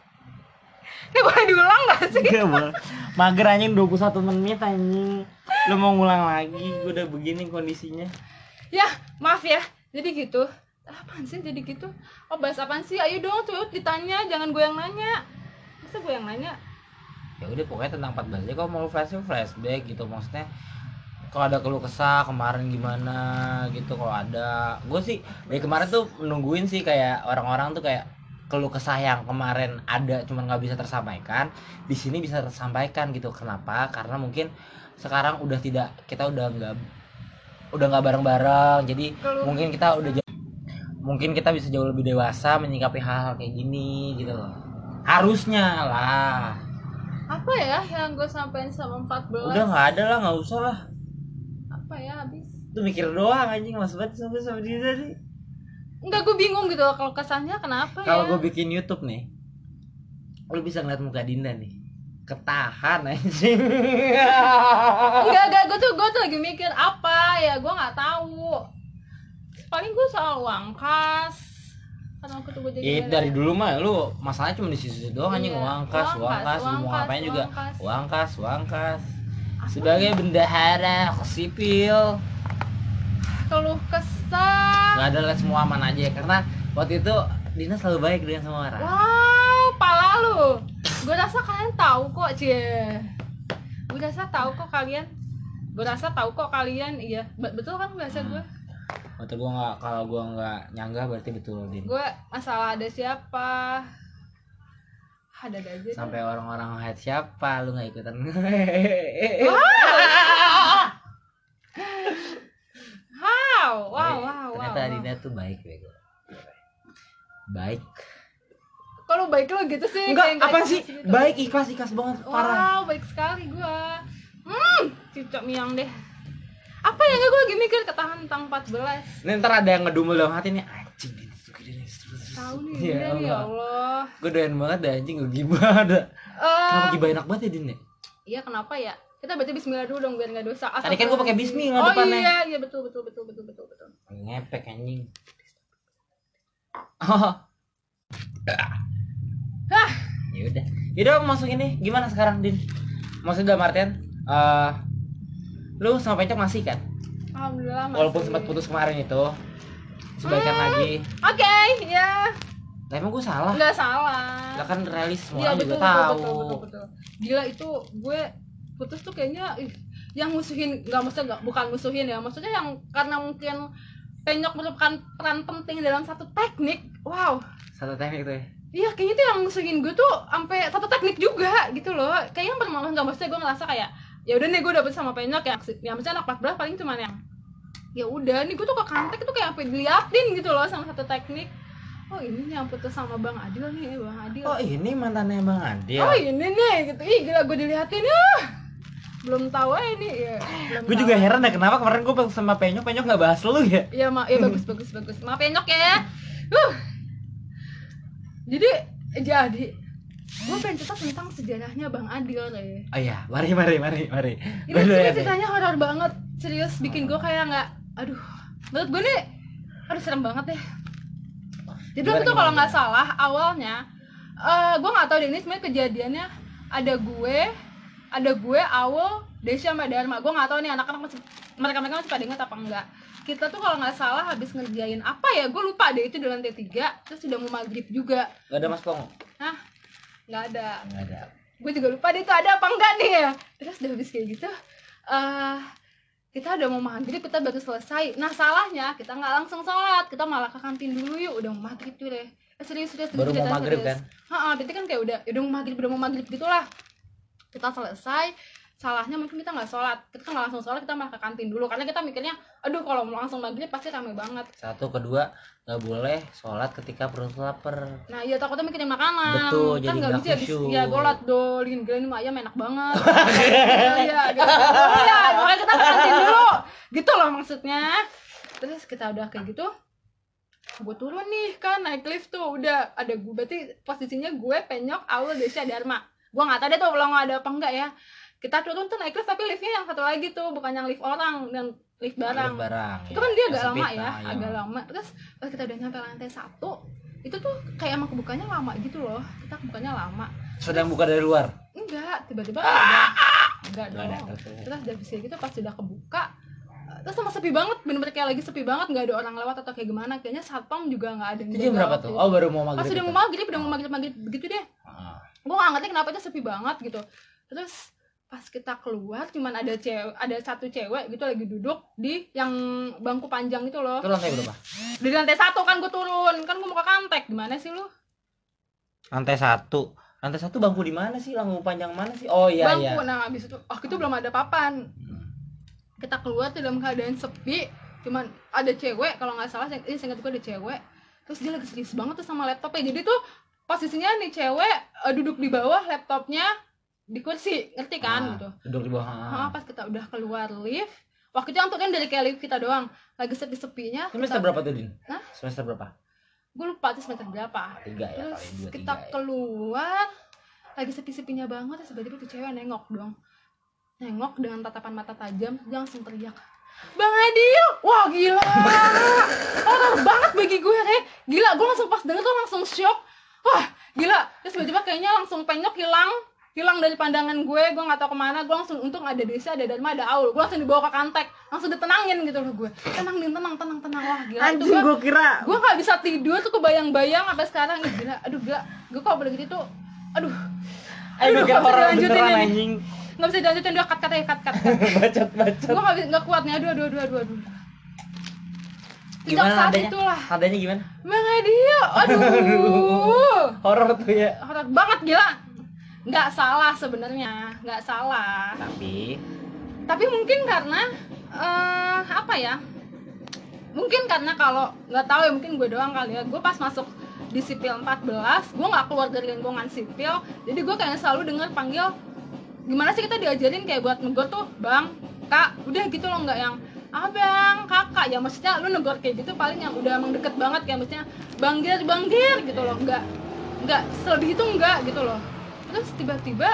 ini boleh diulang gak sih? Enggak boleh. Mager anjing 21 menit anjing. Lu mau ngulang lagi gua udah begini kondisinya. Ya maaf ya. Jadi gitu. Apaan sih jadi gitu? Oh bahas apaan sih? Ayo dong tuh ditanya. Jangan gue yang nanya. Masa gue yang nanya? Ya udah pokoknya tentang 14 aja. Kalau mau flashback flashback gitu. Maksudnya kalau ada keluh kesah kemarin gimana gitu kalau ada. Gue sih dari kemarin tuh menungguin sih kayak orang-orang tuh kayak keluh kesah yang kemarin ada cuman nggak bisa tersampaikan di sini bisa tersampaikan gitu. Kenapa? Karena mungkin sekarang udah tidak kita udah nggak udah nggak bareng-bareng. Jadi Keluh mungkin kita udah jauh- mungkin kita bisa jauh lebih dewasa menyikapi hal-hal kayak gini gitu loh. Harusnya lah. Apa ya yang gue sampein sama 14 udah nggak ada lah nggak usah lah. Apa ya habis? Tuh mikir doang anjing mas banget sama sama dia tadi Enggak gue bingung gitu loh kalau kesannya kenapa kalau ya gue bikin YouTube nih lu bisa ngeliat muka Dinda nih. Ketahan anjing. [LAUGHS] Enggak, enggak, gue tuh gue tuh lagi mikir apa ya gue nggak tahu. Paling gue soal uang kas. Karena waktu itu gue jadi Ya, dari dulu mah lu masalahnya cuma di situ doang anjing. Iya, uang kas uang kas, lu mau ngapain juga? uang kas. uang kas sebagai bendahara sipil. Keluh kesah. nggak ada lah semua aman aja karena waktu itu Dina selalu baik dengan semua orang Wow, pala lu. Gue rasa kalian tahu kok, cie. Gue rasa tahu kok kalian. Gue rasa tahu kok kalian. Iya, Be- betul kan bahasa gue. waktu gua nggak kalau gua nggak nyanggah berarti betul Din Gue masalah ada siapa. Ada aja. sampai orang-orang head siapa lu nggak ikutan [LAUGHS] Wow, wow, wow, wow. ternyata wow. Dina tuh baik bego baik Kalau baik lo gitu sih. enggak apa sih gitu. baik ikhlas ikhlas banget parah Wow, baik sekali gua. Hmm, cicok miang deh. Apa ya gue lagi mikir ketahan tentang 14. Ini ntar ada yang ngedumel dalam hati nih anjing Din itu gini Tahu nih, ya ya, ya Allah Allah. gue doyan banget dah anjing gue gibah [LAUGHS] ada kenapa gibah enak banget ya Din ya iya kenapa ya? Kita baca bismillah dulu dong biar nggak dosa. Tadi kan gua pakai bismi nggak Oh depannya. iya, iya betul betul betul betul betul betul. Ngepek anjing. Oh [LAUGHS] Hah, ya udah. Yaudah masuk ini. Gimana sekarang Din? Maksudnya dalam artian eh lu sama pencok masih kan? Alhamdulillah masih. walaupun sempat putus kemarin itu. Sebaikan Hmm. lagi. Oke, ya. lah emang gue salah? Nggak salah. lah kan realis semua betul, juga betul, tahu. betul, betul, betul. Gila itu gue putus tuh kayaknya ih, yang musuhin nggak maksudnya nggak bukan musuhin ya. Maksudnya yang karena mungkin penyok merupakan peran penting dalam satu teknik. Wow. Satu teknik tuh ya? Iya kayaknya itu yang musuhin gue tuh sampai satu teknik juga gitu loh. Kayaknya permaluan nggak maksudnya gue ngerasa kayak ya udah nih gue dapet sama penyok ya. Ya misalnya anak 14 paling cuman yang ya udah nih gue tuh ke kantek tuh kayak sampai diliatin gitu loh sama satu teknik. Oh ini nih yang putus sama bang Adil nih bang Adil. Oh ini mantannya bang Adil? Oh ini nih gitu. Ih gila gue dilihatin ya. Belum tahu aja ini ya. Gue juga heran dah kenapa kemarin gue sama penyok penyok nggak bahas lu ya Iya ma ya bagus bagus bagus. Maaf ya nyok ya. Uh. Jadi jadi gue pengen cerita tentang sejarahnya Bang Adil ya. oh iya mari mari mari mari Ini nih. ceritanya horor banget. Serius bikin gue kayak nggak. Aduh. Menurut gue nih. Aduh serem banget ya. Jadi waktu itu kalau nggak salah awalnya. eh gue nggak tahu deh ini sebenarnya kejadiannya ada gue ada gue awal Desya sama Dharma. Gue nggak tahu nih anak-anak masih mereka mereka masih pada ingat apa enggak. Kita tuh kalau nggak salah habis ngerjain apa ya? Gue lupa deh itu di lantai tiga terus sudah mau maghrib juga. Gak ada mas Kong Hah? nggak ada. Gak ada. Gue juga lupa deh itu ada apa enggak nih ya? Terus udah habis kayak gitu eh kita udah mau maghrib kita baru selesai. Nah salahnya kita nggak langsung sholat kita malah ke kantin dulu yuk. Udah mau maghrib tuh deh. Eh, serius serius Baru mau maghrib, serius. Ha-ha, berarti kan kayak udah udah mau maghrib udah mau maghrib gitulah kita selesai salahnya mungkin kita nggak sholat. Kita nggak langsung sholat kita malah ke kantin dulu. Karena kita mikirnya aduh kalau mau langsung maghrib pasti rame banget. Satu kedua Gak boleh sholat ketika perut lapar. Nah iya takutnya mikirin makanan. Betul, Kan jadi nggak nggak bisa habis. Ya golat dol Gini gini mah ayam enak banget. [LAUGHS] Iya gitu iya makanya kita ke kantin dulu. Gitu loh maksudnya. Terus kita udah kayak gitu Gue turun nih kan naik lift tuh Udah ada gue Berarti posisinya gue penyok Aul Desya Dharma Gue gak tau deh tuh kalau ada apa enggak ya. Kita turun tuh naik lift Tapi liftnya yang satu lagi tuh Bukan yang lift orang Dan lift barang. barang itu kan dia agak lama ya nah, iya. agak lama. Terus pas kita udah nyampe lantai satu itu tuh kayak emang kebukanya lama gitu loh. Kita kebukanya lama. Sedang buka dari luar? Enggak tiba-tiba ada. Enggak dong. terus udah bisa gitu pas udah kebuka terus sama sepi banget bener-bener kayak lagi sepi banget nggak ada orang lewat atau kayak gimana. Kayaknya satpam juga nggak ada Itu jam berapa tuh? Oh baru mau pas maghrib udah itu? mau maghrib udah mau maghrib maghrib begitu deh. Ah. Gue gak ngerti kenapa itu sepi banget gitu. Terus pas kita keluar cuman ada cewek ada satu cewek gitu lagi duduk di yang bangku panjang itu loh. Itu lantai berapa? di lantai satu kan gue turun. Kan gue mau ke kantek gimana sih lu? Lantai satu. Lantai satu bangku di mana sih? Bangku panjang mana sih? Oh iya iya. Bangku nah abis itu oh itu belum ada papan. Kita keluar tuh dalam keadaan sepi. Cuman ada cewek kalau nggak salah saya saya ingat gue ada cewek. Terus dia lagi serius banget tuh sama laptopnya. Jadi tuh posisinya nih cewek eh, duduk di bawah laptopnya di kursi ngerti kan Ah, gitu Duduk di bawah Ah, pas kita udah keluar lift waktu itu yang tuh kan dari kayak lift kita doang lagi sepi-sepinya Semester berapa tuh Din? Hah? Semester berapa? gue lupa tuh semester berapa Tiga ya terus dua kita tiga ya. keluar lagi sepi-sepinya banget terus tiba-tiba tuh cewek nengok dong nengok dengan tatapan mata tajam dia langsung teriak Bang Adil, wah gila, [LAUGHS] horor banget bagi gue deh, gila, gue langsung pas denger tuh langsung shock, wah gila, terus tiba-tiba kayaknya langsung penyok hilang, hilang dari pandangan gue, gue nggak tahu ke mana, gue langsung untung ada desa, ada Dharma, ada Aul, gue langsung dibawa ke kantek, langsung ditenangin gitu loh gue, tenang din, tenang, tenang, tenang, wah gila, itu gue gue kira gue nggak bisa tidur tuh kebayang-bayang sampai sekarang. Ih, gila. Aduh gila. Gue kalau udah gitu tuh? Aduh. Eh Aduh, kira nggak bisa horor dilanjutin ini. anjing. Nggak bisa dilanjutin. Udah cut cut aja cut cut [LAUGHS] Bacot bacot. Gue nggak kuat nih. Aduh aduh aduh aduh aduh Gimana saat adanya? itulah. Adanya gimana? Bang Adil aduh. [LAUGHS] Horor tuh ya. Horor banget gila. Nggak salah sebenarnya nggak salah. Tapi? Tapi mungkin karena eh apa ya? Mungkin karena kalau nggak tahu ya mungkin gue doang kali ya. Gue pas masuk di sipil 14 gue nggak keluar dari lingkungan sipil. Jadi gue kayak selalu dengar panggil gimana sih kita diajarin kayak buat negor tuh bang? Kak udah gitu loh nggak yang abang kakak. Ya maksudnya lu negor kayak gitu paling yang udah emang deket banget kayak maksudnya bang Gir bang Gir gitu loh. Nggak nggak selebih itu nggak gitu loh. Terus tiba-tiba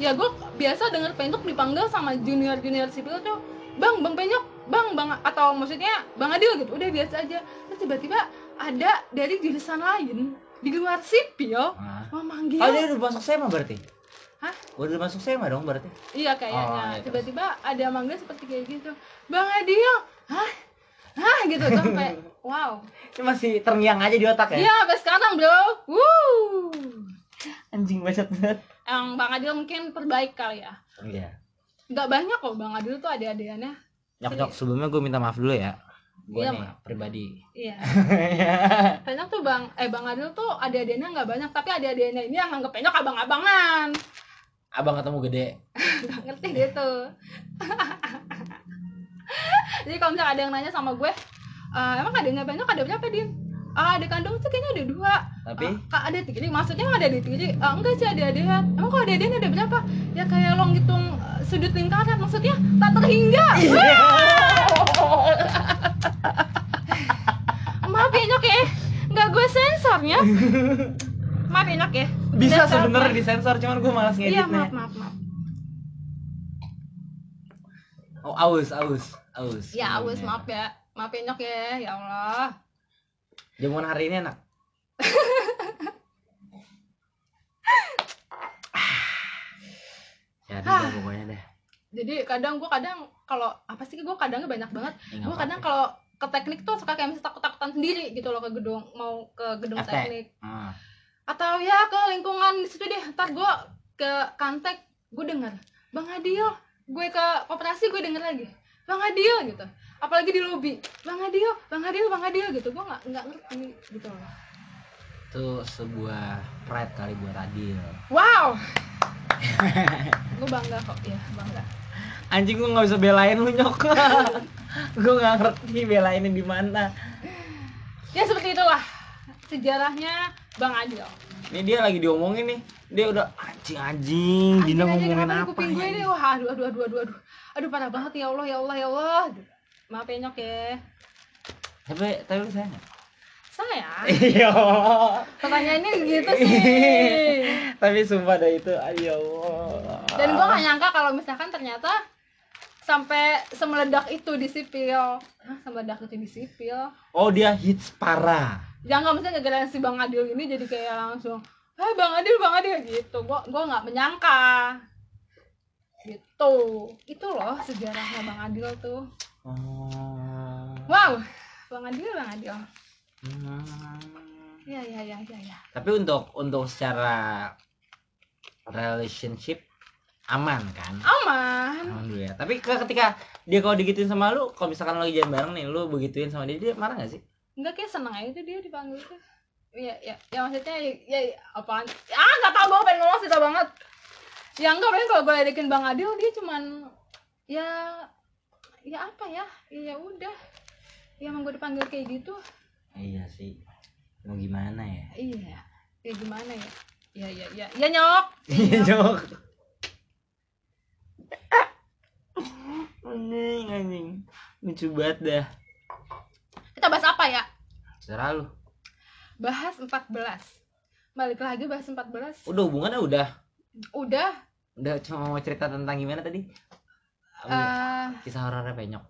ya gue biasa denger penyok dipanggil sama junior junior sipil tuh bang bang penyok bang bang atau maksudnya bang Adil gitu. Udah biasa aja. Terus tiba-tiba ada dari jurusan lain di luar sipil memanggil Oh dia udah masuk SEMA berarti? Hah? Udah masuk SEMA dong berarti? iya Oh, kayaknya iya, tiba-tiba ada manggil seperti kayak gitu. Bang Adil! Hah? Hah? Gitu sampai [LAUGHS] wow. Ini masih terngiang aja di otak ya? iya sampai sekarang bro. Wuh. Anjing bacot banget. Yang bang Adil mungkin perbaik kali ya. Iya. Nggak banyak kok bang Adil tuh ada-adanya Nyok nyok sebelumnya gue minta maaf dulu ya. Gue Iya, nih pribadi. [LAUGHS] Iya. Banyak tuh bang eh bang Adil tuh ada-adanya nggak banyak tapi ada-adanya ini yang nganggep penyok abang-abangan Abang ketemu gede. [LAUGHS] Ngerti gitu [LAUGHS] jadi kalau misalnya ada yang nanya sama gue "Eh, emang adanya penyok ada berapa din? Ah ada kandung tuh kayaknya ada dua. Tapi? Ah, kak ada tiri maksudnya ada di tiri Ah, enggak sih ada adean emang kalau ada adean ada berapa ya kayak lo ngitung eh, sudut lingkaran. Maksudnya tak terhingga. [LAUGHS] Maaf ya nyok ya. Nggak gue sensornya. Maaf ya nyok ya bisa maaf. disensor cuman gue malas iya ngeditnya. maaf maaf maaf. Oh aus aus aus. Ya Iya. maaf ya. Maaf ya nyok ya. Ya Allah. Jamuan hari ini enak. [LAUGHS] Jadi Ah. pokoknya deh. Jadi kadang gue kadang kalau apa sih gue kadangnya banyak banget. Ya, nggak gue kadang kalau ke teknik tuh suka kayak misalnya takut-takutan sendiri gitu loh ke gedung mau ke gedung FT. teknik. Ah. Atau ya ke lingkungan di situ deh ntar gue ke kantek gue denger bang Adil gue ke koperasi gue denger lagi. Bang Adil gitu. Apalagi di lobi bang Adil bang Adil bang Adil gitu. Gue nggak nggak ngerti gitu loh. Itu sebuah pride kali buat Adil. Wow! [LAUGHS] Gue bangga kok ya bangga. Anjing gue nggak bisa belain lu nyok. [LAUGHS] Gue nggak ngerti belainnya di mana. Ya seperti itulah sejarahnya bang Adil. Ini dia lagi diomongin nih. Dia udah anjing anjing Dina ngomongin apa kuping gue ya ini? Wah aduh aduh aduh aduh aduh. Aduh parah banget. Ya Allah ya Allah ya Allah. Maaf ya nyok ya. Tapi tapi lu sayang nggak? saya? [LAUGHS] Iya. Pertanyaannya gitu [LAUGHS] sih. Tapi sumpah dah itu. Ayo Allah. Dan gue gak nyangka kalau misalkan ternyata sampai semeledak itu di sipil. Hah, semeledak itu di sipil? Oh dia hits parah. Jangan misalnya gara-gara si bang Adil ini jadi kayak langsung Hai bang Adil bang Adil gitu. Gue gua nggak menyangka. Gitu. Itu loh sejarahnya bang Adil tuh. Oh. wow bang Adil bang Adil. Hmm. ya ya ya ya ya. Tapi untuk untuk secara relationship aman kan aman aman dulu ya tapi ke- ketika dia kalau digituin sama lu kalau misalkan lagi jalan bareng nih lu begituin sama dia dia marah gak sih Enggak kayak seneng aja tuh dia dipanggil tuh Iya, ya, ya maksudnya ya, ya, ya apaan? Ah, nggak tahu gue pengen ngomong sih banget. Ya enggak, paling kalau gue ledekin Bang Adil dia cuman ya ya apa ya? Ya udah. Ya emang gue dipanggil kayak gitu. iya sih mau gimana ya Iya. Ya gimana ya? Ya ya ya. Ya nyok. [LAUGHS] Iya jok anjing anjing lucu banget dah Kita bahas apa ya? serah lu Bahas 14. Balik lagi bahas 14. udah hubungannya udah Udah udah cuma mau cerita tentang gimana tadi eh kisah horornya penyok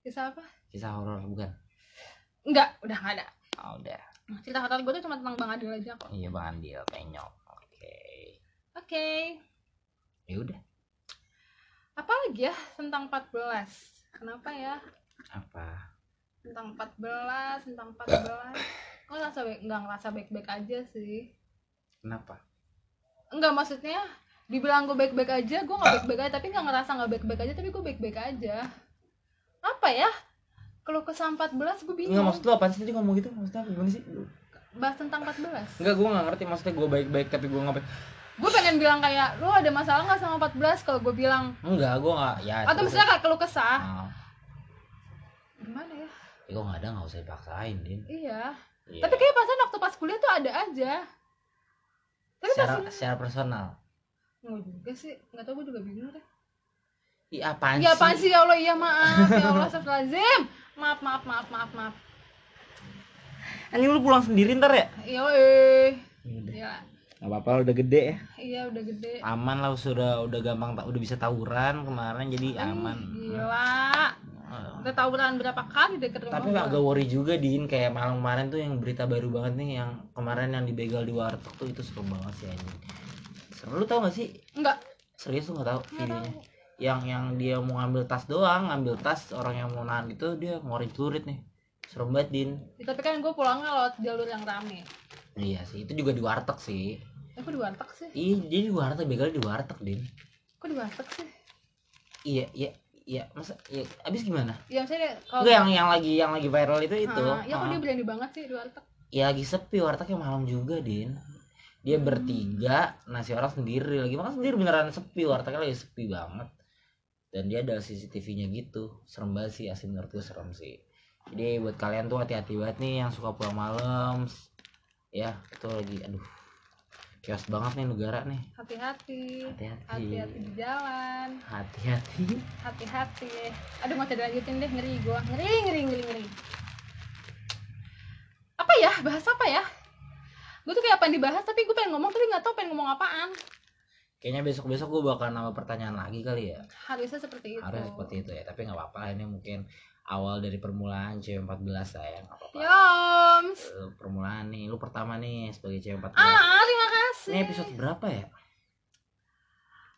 kisah apa? kisah horor bukan Enggak, udah nggak ada. oh, udah Cerita horor gue tuh cuma tentang Bang Adil aja kok. iya bang Andil penyok oke Oke. ya udah apa lagi ya tentang 14 kenapa ya? Apa? Tentang 14 tentang 14 gue ngerasa baik nggak ngerasa baik-baik aja sih? Kenapa? Enggak maksudnya dibilang gue baik-baik aja gue nggak baik-baik aja tapi nggak ngerasa nggak baik-baik aja tapi gue baik-baik aja. Apa ya? Kalau ke 14 gue bingung. Enggak maksud lu apa sih tadi ngomong gitu? Maksudnya apa? Gimana sih? Bahas tentang 14 Enggak gue gak ngerti. Maksudnya gue baik-baik tapi gue gak baik gue pengen bilang kayak lu ada masalah nggak sama 14 kalau gue bilang Enggak gue gak ya atau terus- misalnya kayak keluh kesah Ah, gimana ya ya gue gak ada gak usah dipaksain Din iya Iya. tapi kayak pasan waktu pas kuliah tuh ada aja tapi pas secara, secara personal Enggak juga sih, nggak tahu gue juga bingung deh. Iya apaan Iya sih? apaan sih ya Allah, iya maaf, ya Allah astagfirullahaladzim. Maaf, maaf, maaf, maaf, maaf. Anjing lu pulang sendiri ntar ya? Iya, eh. Udah. Gak apa-apa udah gede ya iya udah gede. Aman lah sudah udah gampang ta- udah bisa tawuran kemarin jadi aman Gila. Ah. Udah tawuran berapa kali deket rumah Tapi agak worry juga Din kayak malam kemarin tuh yang berita baru banget nih yang kemarin yang dibegal di warteg tuh itu seru banget sih anjing. Seru lu tau gak sih? Enggak, Serius lu gak tau videonya? tahu. Yang yang dia mau ngambil tas doang, ngambil tas orang yang mau nahan itu dia ngorin celurit nih. Serem banget Din. Ya, tapi kan gue pulangnya lewat jalur yang rame. Iya sih, itu juga di warteg sih. Eh, kok di warteg sih? Iya, jadi di warteg begalnya di warteg, Din. Kok di warteg sih? Iya, iya, iya. Masa iya, abis gimana? Ya maksudnya kalau Enggak yang yang lagi yang lagi viral itu itu. Ah, ya kok Ah. dia berani banget sih di warteg? Ya lagi sepi wartegnya malam juga, Din. Dia Hmm. bertiga, nasi orang sendiri lagi makan sendiri beneran sepi, wartegnya lagi sepi banget. Dan dia ada CCTV-nya gitu. Serem banget sih, asli menurut gue serem sih. Jadi buat kalian tuh hati-hati banget nih yang suka pulang malam. Ya, itu lagi aduh. Chaos banget nih negara nih. Hati-hati. Hati-hati. Di jalan. Hati-hati. hati-hati aduh mau dilanjutin deh ngeri gua ngeri ngeri ngeri ngeri apa ya bahas apa ya gue tuh kayak apa yang dibahas tapi gue pengen ngomong tapi nggak tahu pengen ngomong apaan Kayaknya besok-besok gue bakal nambah pertanyaan lagi kali ya. harusnya seperti itu Harusnya seperti itu ya. Tapi nggak apa-apa ini mungkin awal dari permulaan cewek 14 lah ya. Nggak apa-apa. Yoms permulaan nih, lu pertama nih sebagai cewek 14. ah terima Ini episode berapa ya?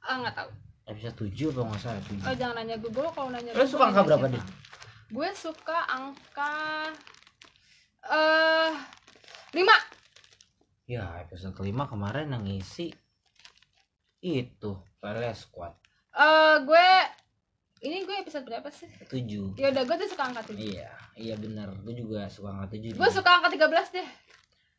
ah nggak tahu. Episode 7 apa nggak salah tujuh. oh jangan nanya gue gue kalau nanya gue, suka angka berapa? Din? gue suka angka eh lima. Ya episode kelima kemarin yang ngisi itu Lele Squad. Eh gue ini gue episode berapa sih? 7 ya udah gue tuh suka angka tujuh. Iya iya bener gue juga suka angka 7 gue suka angka 13 deh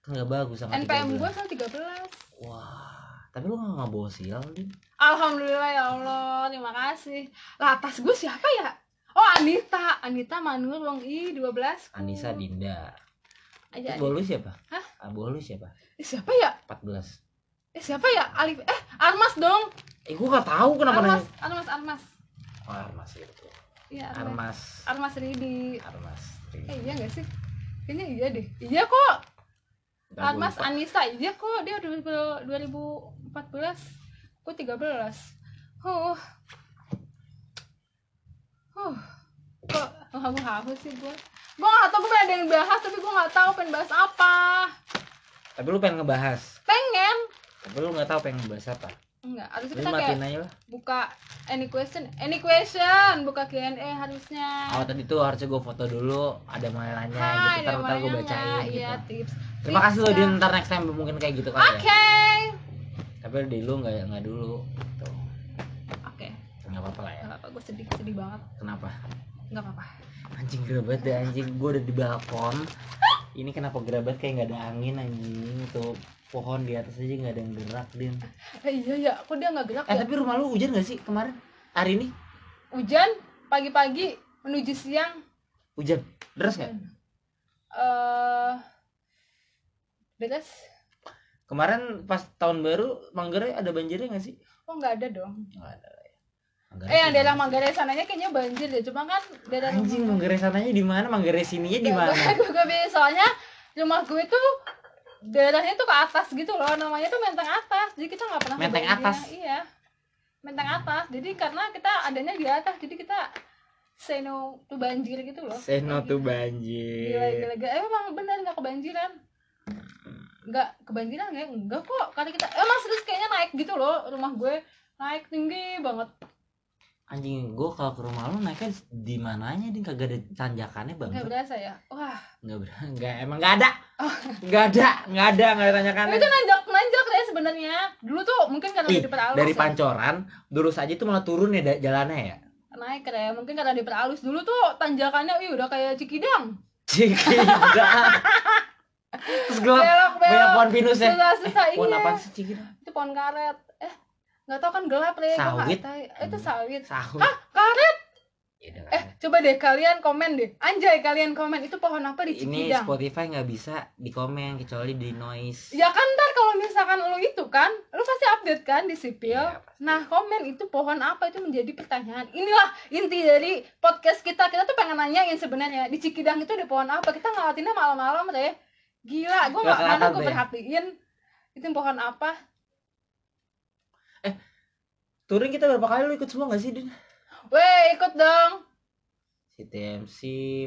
kan nggak bagus angka NPM 13. gue selalu 13 wah tapi lu nggak ngabawa sial Din. Alhamdulillah ya Allah. Terima kasih. Lah atas gue siapa ya? Oh Anita. Anita Manur Wong I 12 Anissa Dinda. Aja Terus bolu siapa? Hah? ah bolu siapa? Eh, siapa ya? 14 eh siapa ya? Alif eh Armas dong. Eh gue gak tahu kenapa Armas nanya. Armas Armas. Oh Armas itu. Iya Armas. Armas. Armas Ridi. Armas eh iya gak sih? Kayaknya iya deh. Iya kok Nggak, Armas lupa. Anissa iya kok dia 2000 2014 gue 13 huh huh. Kok haus haus sih gue gue gak tau gue pengen ada yang bahas tapi gue gak tahu pengen bahas apa. Tapi lu pengen ngebahas? Pengen. Tapi lu nggak tahu pengen ngebahas apa enggak harusnya Jadi kita kayak aja lah buka any question any question buka Q&A harusnya Oh tadi tuh harusnya gue foto dulu ada mainannya Hai, gitu ntar gue bacain nggak? gitu. iya tips Terima kasih lo Tips, Din ya. ntar next time mungkin kayak gitu oke kali ya. Tapi di lu nggak nggak dulu. Tuh oke nggak apa-apa lah ya. nggak apa gue sedih sedih banget Kenapa? nggak apa-apa Anjing gerabat deh anjing gue udah di balkon. Ini kenapa gerabat kayak nggak ada angin anjing tuh pohon di atas aja nggak ada yang gerak Din. eh, iya ya kok dia nggak gerak Eh ya tapi rumah lu hujan gak sih kemarin? Hari ini hujan pagi-pagi menuju siang hujan deras nggak? eh beres Kemarin pas tahun baru Manggarai ada banjirnya gak sih? oh nggak ada dong Nggak ada ya. Manggarai eh yang daerah? Manggarai sananya kayaknya banjir deh cuma kan daerah Anjing Manggarai sananya di mana? Manggarai sininya di mana? gue gue bingung, soalnya rumah gue tuh daerahnya tuh ke atas gitu loh namanya tuh menteng atas. Jadi kita nggak pernah Menteng atas? iya menteng atas. Jadi karena kita adanya di atas jadi kita say no to banjir gitu loh. Say no to gila banjir. gila gila eh, emang bener nggak kebanjiran? Nggak kebanjiran nggak enggak kok. Karena kita emang serius kayaknya naik gitu loh rumah gue naik tinggi banget Anjing, gue kalau ke rumah lu naiknya di mananya dia kagak ada tanjakannya bang. nggak berasa ya wah Nggak ber, nggak emang nggak ada. Nggak ada, nggak ada, nggak ada tanjakannya. itu nanjak nanjak deh sebenarnya dulu tuh mungkin karena Ih, diperhalus dari ya. pancoran lurus aja tuh malah turun ya jalannya ya. naik ya mungkin karena diperhalus dulu tuh tanjakannya wih udah kayak Cikidang Cikidang. [LAUGHS] Terus gelap, belok banyak pohon pinus ya. susah susah Pohon iya apa sih Cikidang? itu pohon karet eh nggak tahu kan gelap gua nggak Sawit. tahu. itu sawit. Sahur. ah karet? Ya eh coba deh kalian komen deh. Anjay kalian komen. Itu pohon apa di ini Cikidang? Spotify nggak bisa di komen kecuali di noise. ya kan ntar kalau misalkan lu itu kan lu pasti update kan di sipil. Pasti. nah komen itu pohon apa? Itu menjadi pertanyaan. Inilah inti dari podcast kita. Kita tuh pengen nanyain sebenarnya di Cikidang itu ada pohon apa? Kita ngeliatinnya malam-malam deh. Gila gue Nggak mana gue perhatiin. Itu pohon apa Touring kita berapa kali lu ikut semua gak sih Din? weh ikut dong. Si TMC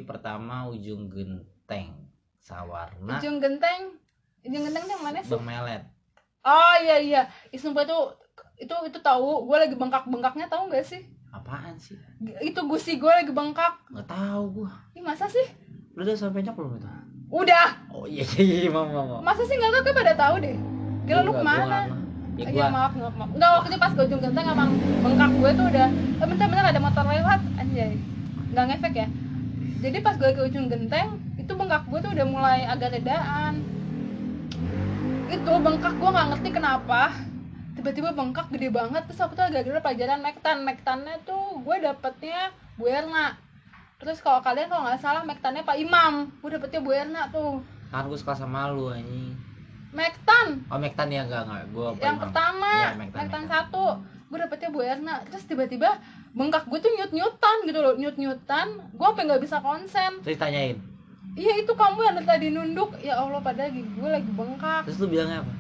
pertama ujung genteng. Sawarna ujung genteng? Ujung genteng yang mana sih? Bang Melet oh iya iya. Sumpah tuh itu itu tahu. Gue lagi bengkak-bengkaknya tahu nggak sih? Apaan sih? Itu gusi gue lagi bengkak. Nggak tahu gua. Ih, masa sih? Lu udah sampai nyok belum itu? Udah. Oh iya iya iya. Mau mau masa sih nggak tahu? Gue pada tahu deh. Gila lu ke mana ya Iya gua. maaf maaf maaf. Enggak waktu itu pas ujung genteng emang bengkak gue tuh udah eh, bentar-bentar ada motor lewat anjay. Nggak ngefek ya? Jadi pas gue ke ujung genteng itu bengkak gue tuh udah mulai agak redaan itu bengkak gue nggak ngerti kenapa. Tiba-tiba bengkak gede banget terus aku tuh agak gede pelajaran mektan. Mektannya tuh gue dapetnya Bu Erna. Terus kalau kalian kalau nggak salah mektannya Pak Imam. Gue dapetnya Bu Erna tuh. Kan gua suka sama lu anjing mektan. Oh Mektan ya enggak enggak. Gua apa yang pertama Iya, Mektan, satu. Gue dapetnya Bu Erna. Terus tiba-tiba bengkak. Gue tuh nyut nyutan gitu loh nyut nyutan gue sampai nggak bisa konsen. Terus ditanyain? Iya itu kamu yang tadi nunduk. Ya Allah padahal gigi gue lagi bengkak. Terus lu bilangnya apa?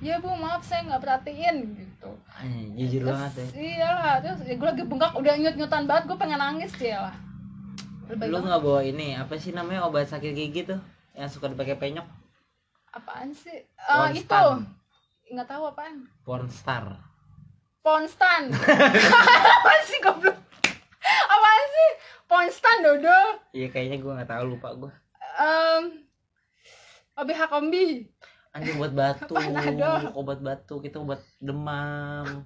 Ya bu maaf saya nggak perhatiin gitu. Anjing, jujur banget ya terus iyalah terus ya gue lagi bengkak udah nyut nyutan banget gue pengen nangis ya lah lu nggak bawa ini apa sih namanya obat sakit gigi tuh yang suka dipakai penyok apaan sih Ah itu nggak tahu apaan Pornstar Ponstan. [LAUGHS] apa sih goblok? Apaan sih? Ponstan dodol. Iya kayaknya gue nggak tahu lupa gue. Em OBH kombi. Anjing buat batu, obat batu, kita obat demam.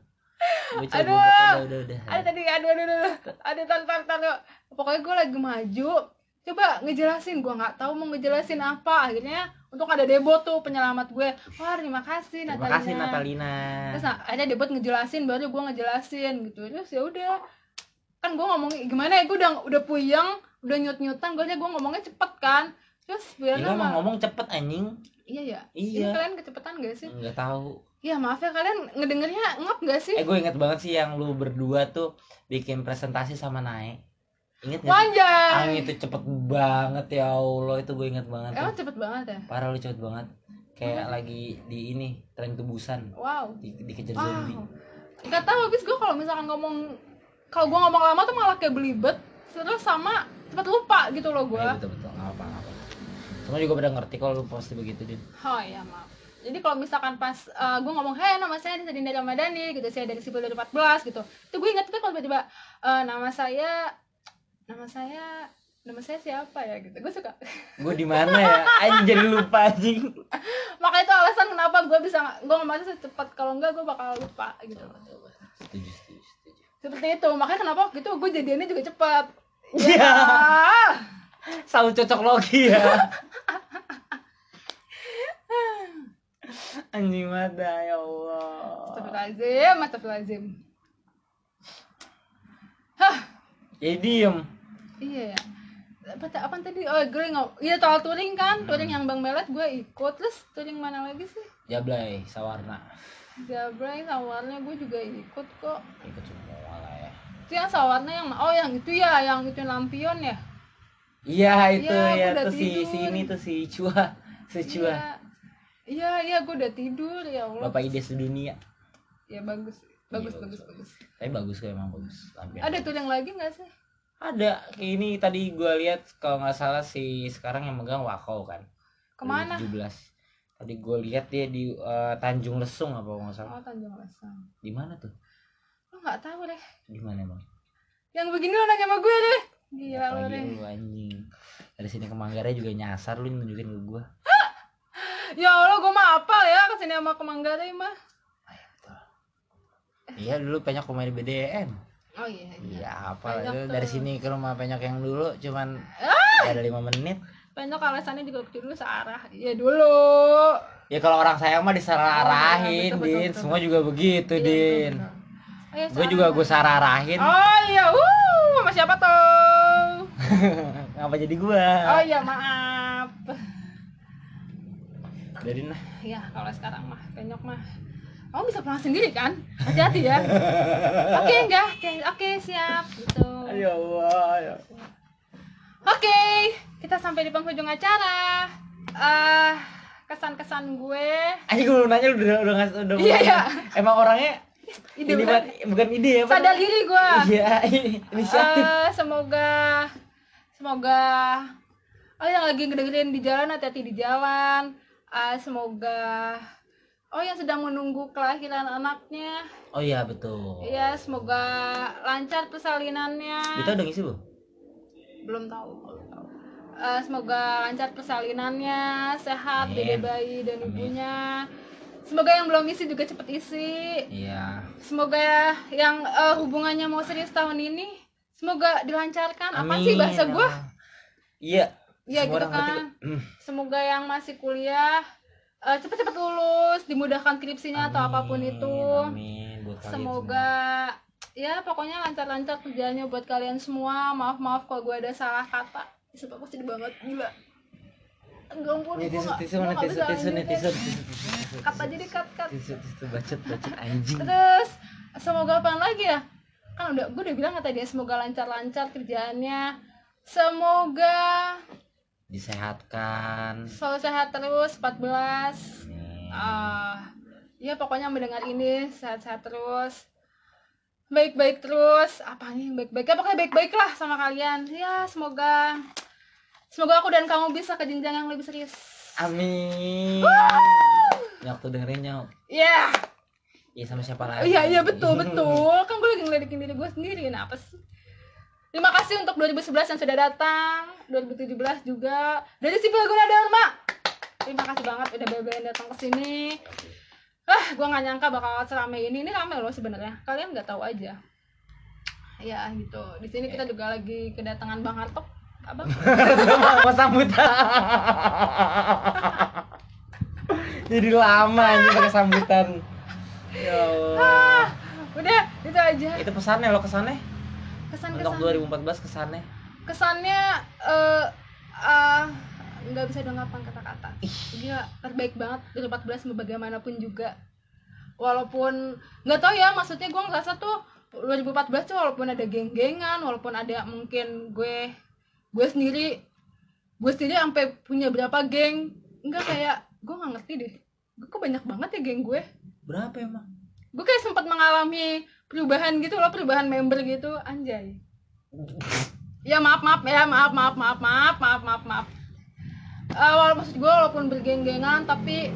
Bocah Aduh. goblok, udah udah udah. Ada tadi aduh aduh aduh. Ada tar tar tar. Pokoknya gue lagi maju. Coba ngejelasin, gue nggak tahu mau ngejelasin apa. Akhirnya untuk ada Debo tuh penyelamat gue. Wah terima kasih Terima Natalina. kasih Natalina. Terus nah, ada Debot ngejelasin baru gue ngejelasin gitu. Terus ya udah. Kan gue ngomong gimana ya gue udah udah puyeng, udah nyut-nyutan, gue gue ngomongnya cepet kan. Terus biar emang ngomong cepet anjing. Iya ya. Iya. Ini kalian kecepatan gak sih? Nggak tahu. Ya maaf ya kalian ngedengernya ngap gak sih? Eh gue inget banget sih yang lu berdua tuh bikin presentasi sama Nae. Ingat gak sih? Wanjay. Ang itu cepet banget ya Allah itu gue inget banget. Emang tuh. cepet banget ya? Parah lu cepet banget. Kayak lagi di ini tren kebusan Wow. di, dikejar Wow. zombie. Gak tau habis gue kalau misalkan ngomong kalau gue ngomong lama tuh malah kayak belibet terus sama cepet lupa gitu loh gue. Iya betul betul nggak apa apa. Semua juga pada ngerti kalau lu pasti begitu din. Oh iya maaf. Jadi kalau misalkan pas gue ngomong, hei nama saya Dinda Ramadhani, gitu saya dari Sipil 2014 gitu. Itu gue ingat tuh kalau tiba-tiba eh, nama saya, nama saya, nama saya siapa ya gitu. Gue suka. [LAUGHS] Gue di mana ya? Jadi lupa anjing. [LAUGHS] Makanya itu alasan kenapa gue bisa gue ngomongnya cepat. Kalau enggak gue bakal lupa gitu. Setuju setuju setuju. Seperti itu. Makanya kenapa waktu itu gue jadiannya juga cepat. Iya. Ah. Selalu cocok logi ya. [LAUGHS] Anjing mata ya Allah. Astagfirullahaladzim, astagfirullahaladzim. Hah, Ya diem. Iya ya. Apa, apa tadi? Oh, gue nggak. Iya, soal touring kan. Touring yang Bang Melet gue ikut. Terus touring mana lagi sih? Jablay, Sawarna. Jabray, sawarnya gue juga ikut kok. Ikut semua lah ya. Itu yang sawarnya yang oh yang itu ya, yang itu lampion ya. Iya itu Iya, ya udah tuh si tidur. si ini tuh si Chua, si. Iya. Iya, iya gue udah tidur ya Allah. Bapak ide sedunia. Ya bagus. Bagus, Iya, bagus, bagus, bagus. Tapi bagus kok emang bagus. Lampion. Ada touring lagi nggak sih? Ada. Ini tadi gua lihat kalau nggak salah si sekarang yang megang Wakau kan. Ke mana? 2017. Tadi gue lihat dia di eh, Tanjung Lesung apa nggak salah. Oh, Tanjung Lesung. Di mana tuh? Lo nggak tahu deh. Di mana emang? Yang begini lo nanya sama gue deh. Gila lo deh. lu anjing. Dari sini ke Manggarai juga nyasar lu nunjukin ke gua. Ya Allah, gue mah apal ya ke sini sama ke Manggarai mah. Iya dulu penyok rumah di BDN. Oh iya. iya. Iya apa Penyok lu tuh. Ah! dari sini ke rumah penyok yang dulu cuman nggak ada lima menit. Penyok alasannya juga dulu searah. Iya dulu. Ya kalau orang sayang mah disararahin, Oh, betul, betul, Din. betul. Semua juga begitu, Iya, Din. betul, betul. Oh, iya, Gue juga gue sararahin. Oh iya, wuh, sama siapa tuh? [LAUGHS] Ngapa jadi gua? Oh iya, maaf. Dari nah. Ya, kalau sekarang mah penyok mah kamu bisa pulang sendiri kan? Hati-hati ya. Oke, enggak. Oke, oke, siap. Gitu. Ya Allah. Ya. Oke, kita sampai di penghujung acara. Eh, kesan-kesan gue. Ayo gue nanya lu udah udah ngasih udah. Iya, iya. Emang orangnya Ide ini buat bukan ide ya? Sadar diri gue. Iya, [LAUGHS] inisiatif. Eh, semoga semoga oh yang lagi ngedengerin di jalan hati-hati di jalan. Eh, semoga oh yang sedang menunggu kelahiran anaknya. Oh iya betul. Ya, semoga lancar persalinannya. Kita udah ngisi, Bu? Belum tahu. Eh, semoga lancar persalinannya, sehat Amin. dede bayi dan Amin. ibunya. Semoga yang belum isi juga cepet isi. Iya. Semoga ya yang eh, hubungannya mau serius tahun ini semoga dilancarkan. Apa sih bahasa Amin. gua? Iya. Iya gitu kan. Hmm. Semoga yang masih kuliah eh, cepet-cepet lulus, dimudahkan skripsinya atau apa pun itu. Amin buat Semoga ya pokoknya lancar-lancar kerjanya buat kalian semua. Maaf-maaf kalau gue ada salah kata. Sumpah gue sedih banget gila. Enggak ampun, semua. Tisu tisu mana tisu tisu nih tisu tisu tisu cut, cut. Tisu tisu anjing. Terus semoga apa lagi ya? Kan udah gue udah bilang tadi ya, semoga lancar-lancar kerjaannya. Semoga Disehatkan. selalu sehat terus 14. Amin. Ah, ya pokoknya mendengar ini sehat-sehat terus. Baik-baik terus. Apa nih baik-baik? Ya pokoknya baik-baik lah sama kalian. Ya semoga semoga aku dan kamu bisa ke jenjang yang lebih serius. Amin. Nyok tuh dengerin nyok. Ya. Iya sama siapa lagi? Iya iya betul betul. Kan gue lagi ngeledekin diri gue sendiri. Kenapa sih? Terima kasih untuk 2011 yang sudah datang, 2017 juga dari Sipil Guna Dharma. Terima kasih banget udah bebe datang ke sini. Ah, gue nggak nyangka bakal seramai ini. Ini ramai loh sebenarnya. Kalian nggak tahu aja. Ya gitu. Di sini kita juga lagi kedatangan Bang Hartok. Abang. [LAUGHS] Mau sambutan. Jadi lama anjing pakai sambutan. Ya Allah. Ah, udah itu aja. Itu pesannya lo kesannya Kesan-kesan. untuk 2014 kesannya. kesannya eh ah, nggak bisa diungkapkan kata-kata dia terbaik banget 2014 mau bagaimanapun juga walaupun nggak tahu ya maksudnya gue ngerasa tuh 2014 tuh walaupun ada geng-gengan walaupun ada mungkin gue gue sendiri gue sendiri sampai punya berapa geng nggak kayak gue nggak ngerti deh gue kok banyak banget ya geng gue Berapa emang? gue kayak sempat mengalami perubahan gitu loh perubahan member gitu anjay. Ya maaf maaf ya maaf maaf maaf maaf maaf maaf maaf. Awal maksud gue walaupun bergeng-gengan tapi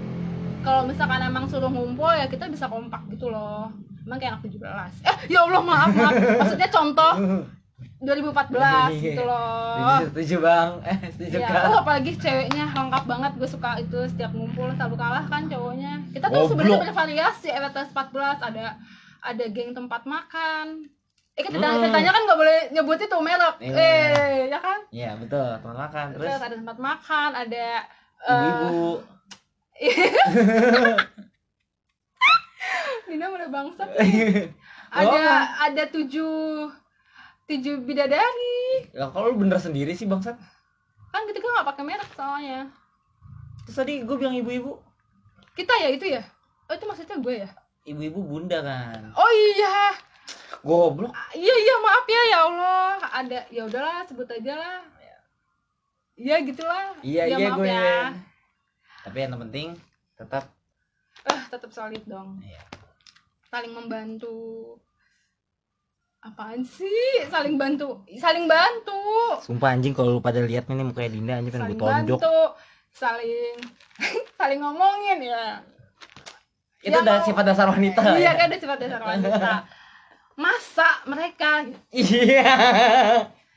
kalau misalkan emang suruh ngumpul ya kita bisa kompak gitu loh. Emang kayak anak 17 eh ya Allah maaf maaf. Maksudnya contoh 2014 gitu loh. Setuju, bang. Eh setuju Ya, oh, apalagi ceweknya lengkap banget gue suka itu setiap ngumpul selalu kalah kan cowoknya. Kita tuh sebenarnya bervariasi RTS 14 ada ada geng tempat makan. Eh kita Hmm. ceritanya kan nggak boleh nyebut itu merek Iya. eh ya kan? Iya betul teman makan. Terus, terus? ada tempat makan ada eh, ibu-ibu. [LAUGHS] Dina mulai bangsat [LAUGHS] ada ada tujuh tujuh bidadari. Ya kalau lu bener sendiri sih bangsat. kan kita kan nggak pakai merek soalnya. Terus tadi gue bilang ibu-ibu. kita ya itu ya? Oh itu maksudnya gue ya Ibu-ibu bunda kan. oh iya. Goblok. Iya iya maaf ya ya Allah. Ada ya udahlah sebut aja lah. Iya gitulah. Iya ya, iya maaf gue. ya. Tapi yang penting tetap. Eh tetap solid dong. Iya. saling membantu. Apaan sih? Saling bantu. Saling bantu. Sumpah anjing kalau lu pada lihat nih mukanya Dinda anjing pengen saling gue tonjok. bantu. Saling [LAUGHS] saling ngomongin ya Itu Ya, udah mau- sifat dasar wanita. iya ya? kan ada sifat dasar wanita masa mereka Iya.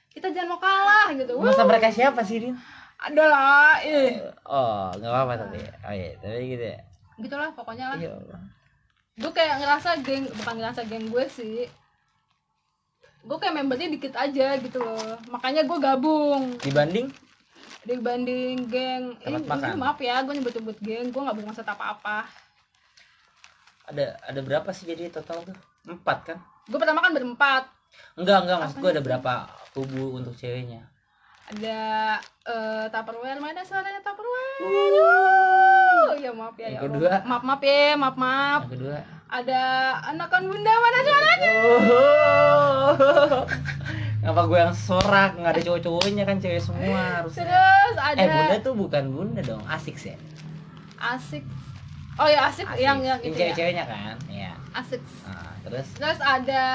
kita jangan mau kalah gitu Masa Wuh, mereka siapa sih Din? adalah eh Oh, nggak apa-apa tapi. Oh iya, tapi gitu ya. gitulah pokoknya lah Iya gue kayak ngerasa geng bukan ngerasa geng gue sih gue kayak membernya dikit aja gitu loh makanya gue gabung Dibanding dibanding geng ini, Tempat makan. ini maaf ya gue nyebut-nyebut geng gue nggak bermaksud apa-apa ada ada berapa sih jadi total tuh? Empat kan? gue pertama kan berempat Enggak, enggak, maksud gue ada berapa kubu untuk ceweknya? ada eh tupperware mana suaranya tupperware Aduh, ya maaf ya, ya Yang Allah. kedua? maaf maaf ya maaf maaf Yang kedua. ada anakan bunda mana suaranya [LAUGHS] Oh. Apa gue yang sorak? Nggak ada cowok-cowoknya kan cewek semua harusnya. terus ada Eh bunda tuh bukan bunda dong, asik sih. asik oh ya asik, Asik. yang yang Yang itu ya cewek-ceweknya kan? Iya. asik Nah, terus Terus ada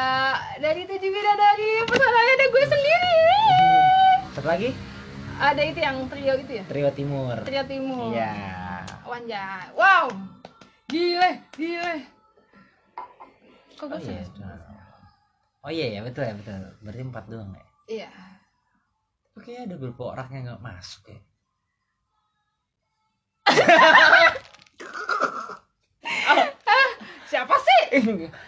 dari tujuh bidadari pesanannya ada gue sendiri. satu lagi Ada itu yang trio itu ya, Trio Timur. trio timur. Iya. Wanjai. Wow. Gile, gile. Kok Oh gue iya. seneng? Oh iya ya betul ya betul. Berarti empat doang ya. Iya. Oke ada beberapa orang yang nggak masuk ya. [LAUGHS] [LAUGHS] Siapa sih?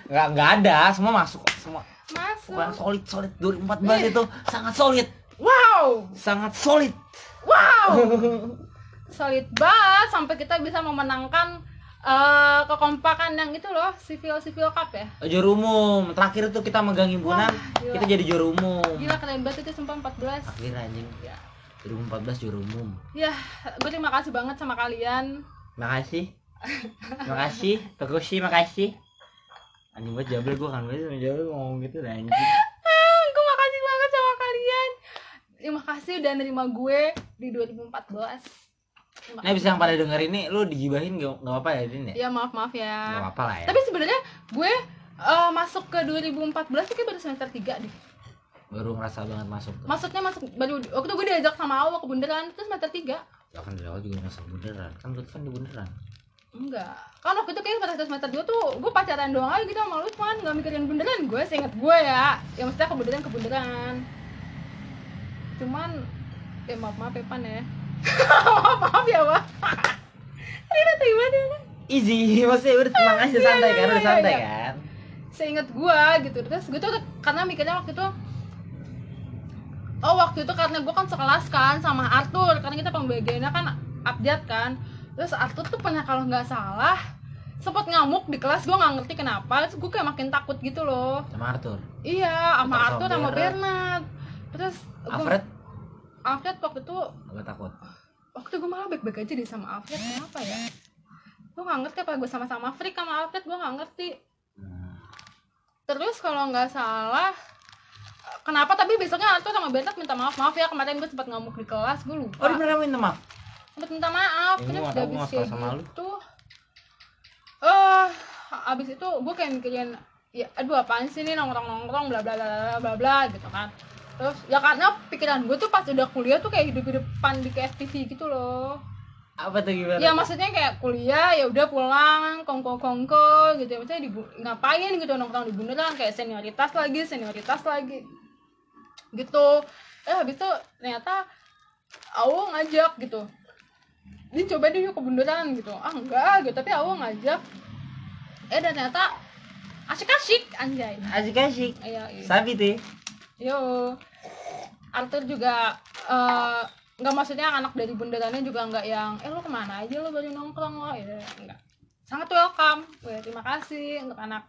Nggak nggak ada, semua masuk semua. Masuk. Orang solid solid 2014 itu sangat solid, Wow. sangat solid. Wow. [LAUGHS] Solid banget sampai kita bisa memenangkan eh, kekompakan yang itu loh, civil civil cup ya. Juara umum. Terakhir itu kita megang himpunan, Wah, kita jadi juara umum. Gila keren banget itu sumpah 14. Akhirnya anjing ya. 2014 juara umum. Ya, gue terima kasih banget sama kalian. Makasih. Makasih, Tokoshi, makasih. Anjing banget jabel gue kan sama jabel ngomong gitu dah anjing. Ah, gue makasih banget sama kalian. Terima kasih udah nerima gue di 2014. Terima Nah bisa yang pada denger ini lu digibahin gak, gak apa-apa ya Din ya? Ya maaf maaf Gak ya. apa-apa lah ya Tapi sebenarnya gue eh, masuk ke 2014 tuh kayak baru semester 3 deh. Baru ngerasa banget masuk Maksudnya masuk baru waktu itu gue diajak sama awal ke bundaran terus semester 3. Ya kan dari awal juga masuk beneran. Kan lu kan di beneran. Enggak. Kan waktu itu kayak pada semester 2 tuh gue pacaran doang aja gitu sama Lutman nggak mikirin bunderan gue seinget gue ya. Ya maksudnya kebunderan kebunderan cuman ya maaf maaf ya pan ya. [LAUGHS] Maaf maaf ya pak Rina [LAUGHS] terima deh easy. Maksudnya udah tenang aja Iya, santai iya, kan? Udah iya, santai iya. kan? Seinget gue gitu. Terus gue tuh karena mikirnya waktu itu oh waktu itu karena gue kan sekelas kan sama Arthur. Karena kita pembagiannya kan update kan. Terus Arthur tuh pernah kalau nggak salah sempat ngamuk di kelas. Gue nggak ngerti kenapa. Terus gue kayak makin takut gitu loh. Sama Arthur? Iya sama Arthur sama Bernard. Terus gua- Alfred? Alfred waktu itu gak takut? Waktu gue malah baik-baik aja deh sama Alfred. Kenapa ya? Gue nggak ngerti apa gue sama-sama freak sama Alfred gue nggak ngerti. Hmm. terus kalau nggak salah kenapa? Tapi besoknya Arthur sama Bernard minta maaf. Maaf ya kemarin gue sempat ngamuk di kelas gue oh lupa dia pernah minta maaf? Sempat minta maaf. Ini terus udah lu. gitu eh abis itu gue kayak mikirin ya aduh apaan sih nih nongkrong nongkrong bla bla bla bla bla bla gitu kan. Terus ya karena pikiran gue tuh pas udah kuliah tuh kayak hidup hidupan di KFTV gitu loh apa tuh gimana? Ya maksudnya kayak kuliah ya udah pulang kongko kongko gitu. Ya maksudnya di, ngapain gitu nongkrong di bundaran kayak senioritas lagi senioritas lagi. Gitu. Eh habis itu ternyata Awo ngajak gitu. Dia coba yuk ke bundaran gitu. Ah enggak gitu. Tapi Awo ngajak. Eh dan ternyata asik-asik anjay. Asik asik iya iya. Sabi tuh. Yo, Arthur juga eh, nggak maksudnya anak dari bundarannya juga nggak yang eh lo ke mana aja lo baru nongkrong lo ya enggak sangat welcome. Ya, terima kasih untuk anak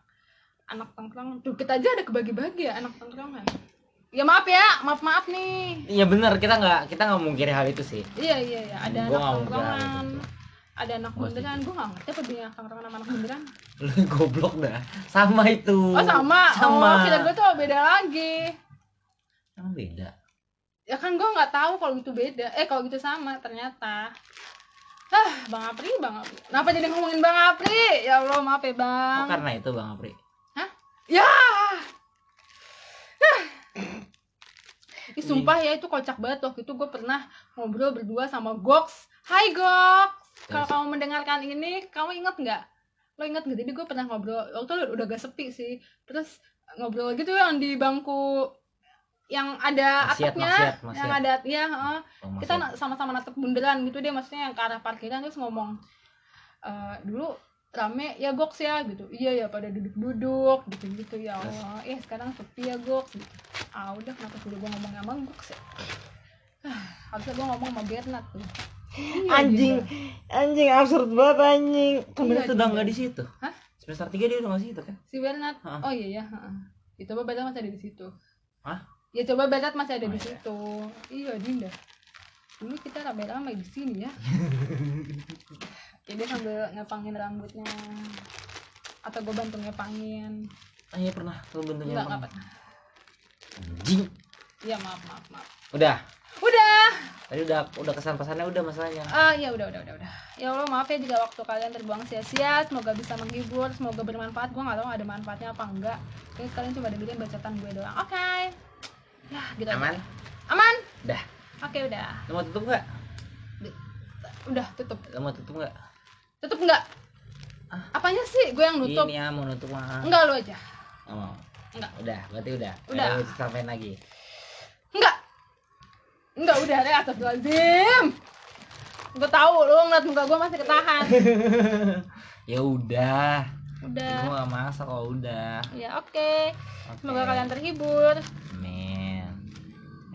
anak tongkrong tuh kita aja ada kebagi-bagi ya anak tongkrongan. Ya maaf ya maaf maaf nih. Iya bener. Kita nggak kita nggak mungkiri hal itu sih. Iya iya iya. Ada Gua anak tongkrongan gitu. ada anak bundaran gue nggak ngerti apa dia tongkrongan sama anak bundaran [LAUGHS] lu goblok dah. Sama itu. Oh sama. Sama. Oh kira gue tuh beda lagi. Emang beda ya kan gue nggak tahu kalau itu beda. Eh kalau gitu sama ternyata. Ah bang Apri bang Apri. Kenapa jadi ngomongin bang Apri? Ya Allah maaf ya oh, bang karena itu bang Apri. Hah? ya! Ih, sumpah ya itu kocak banget. Waktu itu gue pernah ngobrol berdua sama Gox. Hai Gox. Kalau kamu mendengarkan ini kamu inget nggak? Lo inget nggak? Jadi gue pernah ngobrol. Waktu itu udah gak sepi sih. Terus ngobrol gitu yang di bangku yang ada Maksiat, atapnya maksiat, maksiat. yang ada ya heeh. Oh, kita sama-sama natap bundaran gitu deh maksudnya yang ke arah parkiran terus ngomong "Eh, dulu rame ya goks ya gitu iya ya pada duduk-duduk gitu gitu ya Allah eh sekarang sepi ya goks gitu. ah udah kenapa sudah gue ngomong sama goks ya Ah, harusnya gue ngomong sama Bernard tuh Iya, anjing Dinda. anjing absurd banget anjing kan Iya, berarti udah Dinda. nggak di situ Hah? semester tiga dia udah nggak situ kan si Bernard Hah? oh iya ya heeh. coba Bernard masih ada di situ Hah? Ya coba Bernard masih ada Oh, di iya. situ. Iya Dinda. Dulu kita rame-rame di sini ya. [LAUGHS] Jadi sambil ngepangin rambutnya. Atau gue bantu ngepangin. Ah iya pernah lu enggak pernah. Anjing. Iya maaf maaf maaf. Udah? Udah. Tadi udah udah kesan pesannya udah masalahnya. Ah ya udah udah udah udah. Ya Allah maaf ya jika waktu kalian terbuang sia-sia. Semoga bisa menghibur semoga bermanfaat. Gue nggak tahu ada manfaatnya apa enggak. Oke, kalian coba dengerin bacaan gue doang. Oke ya gitu aja. aman? Aman? Udah. Oke udah. Lu mau tutup nggak? Udah tutup. Lu mau tutup nggak? Tutup enggak Ah. apanya sih? Gue yang nutup. Ini ya mau nutup mah. Enggak lu aja. Oh. Enggak. udah berarti udah. Udah. Ayo, sampein lagi? Enggak. Enggak udah deh atas lazim gue tahu lu ngeliat muka gue masih ketahan. [LAUGHS] Ya udah. Udah. Gua gak masak kalau udah. Ya oke. Oke. semoga kalian terhibur. Amin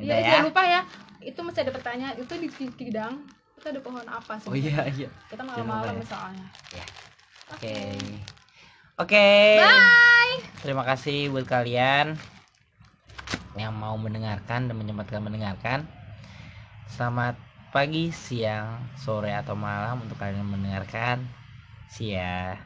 Iya, ya jangan lupa ya. Itu masih ada pertanyaan. Itu di Kidang itu ada pohon apa sih? oh iya iya Kita malam-malam ya. soalnya. Ya. oke oke Bye. terima kasih buat kalian yang mau mendengarkan dan menyempatkan mendengarkan selamat pagi siang sore atau malam untuk kalian mendengarkan see ya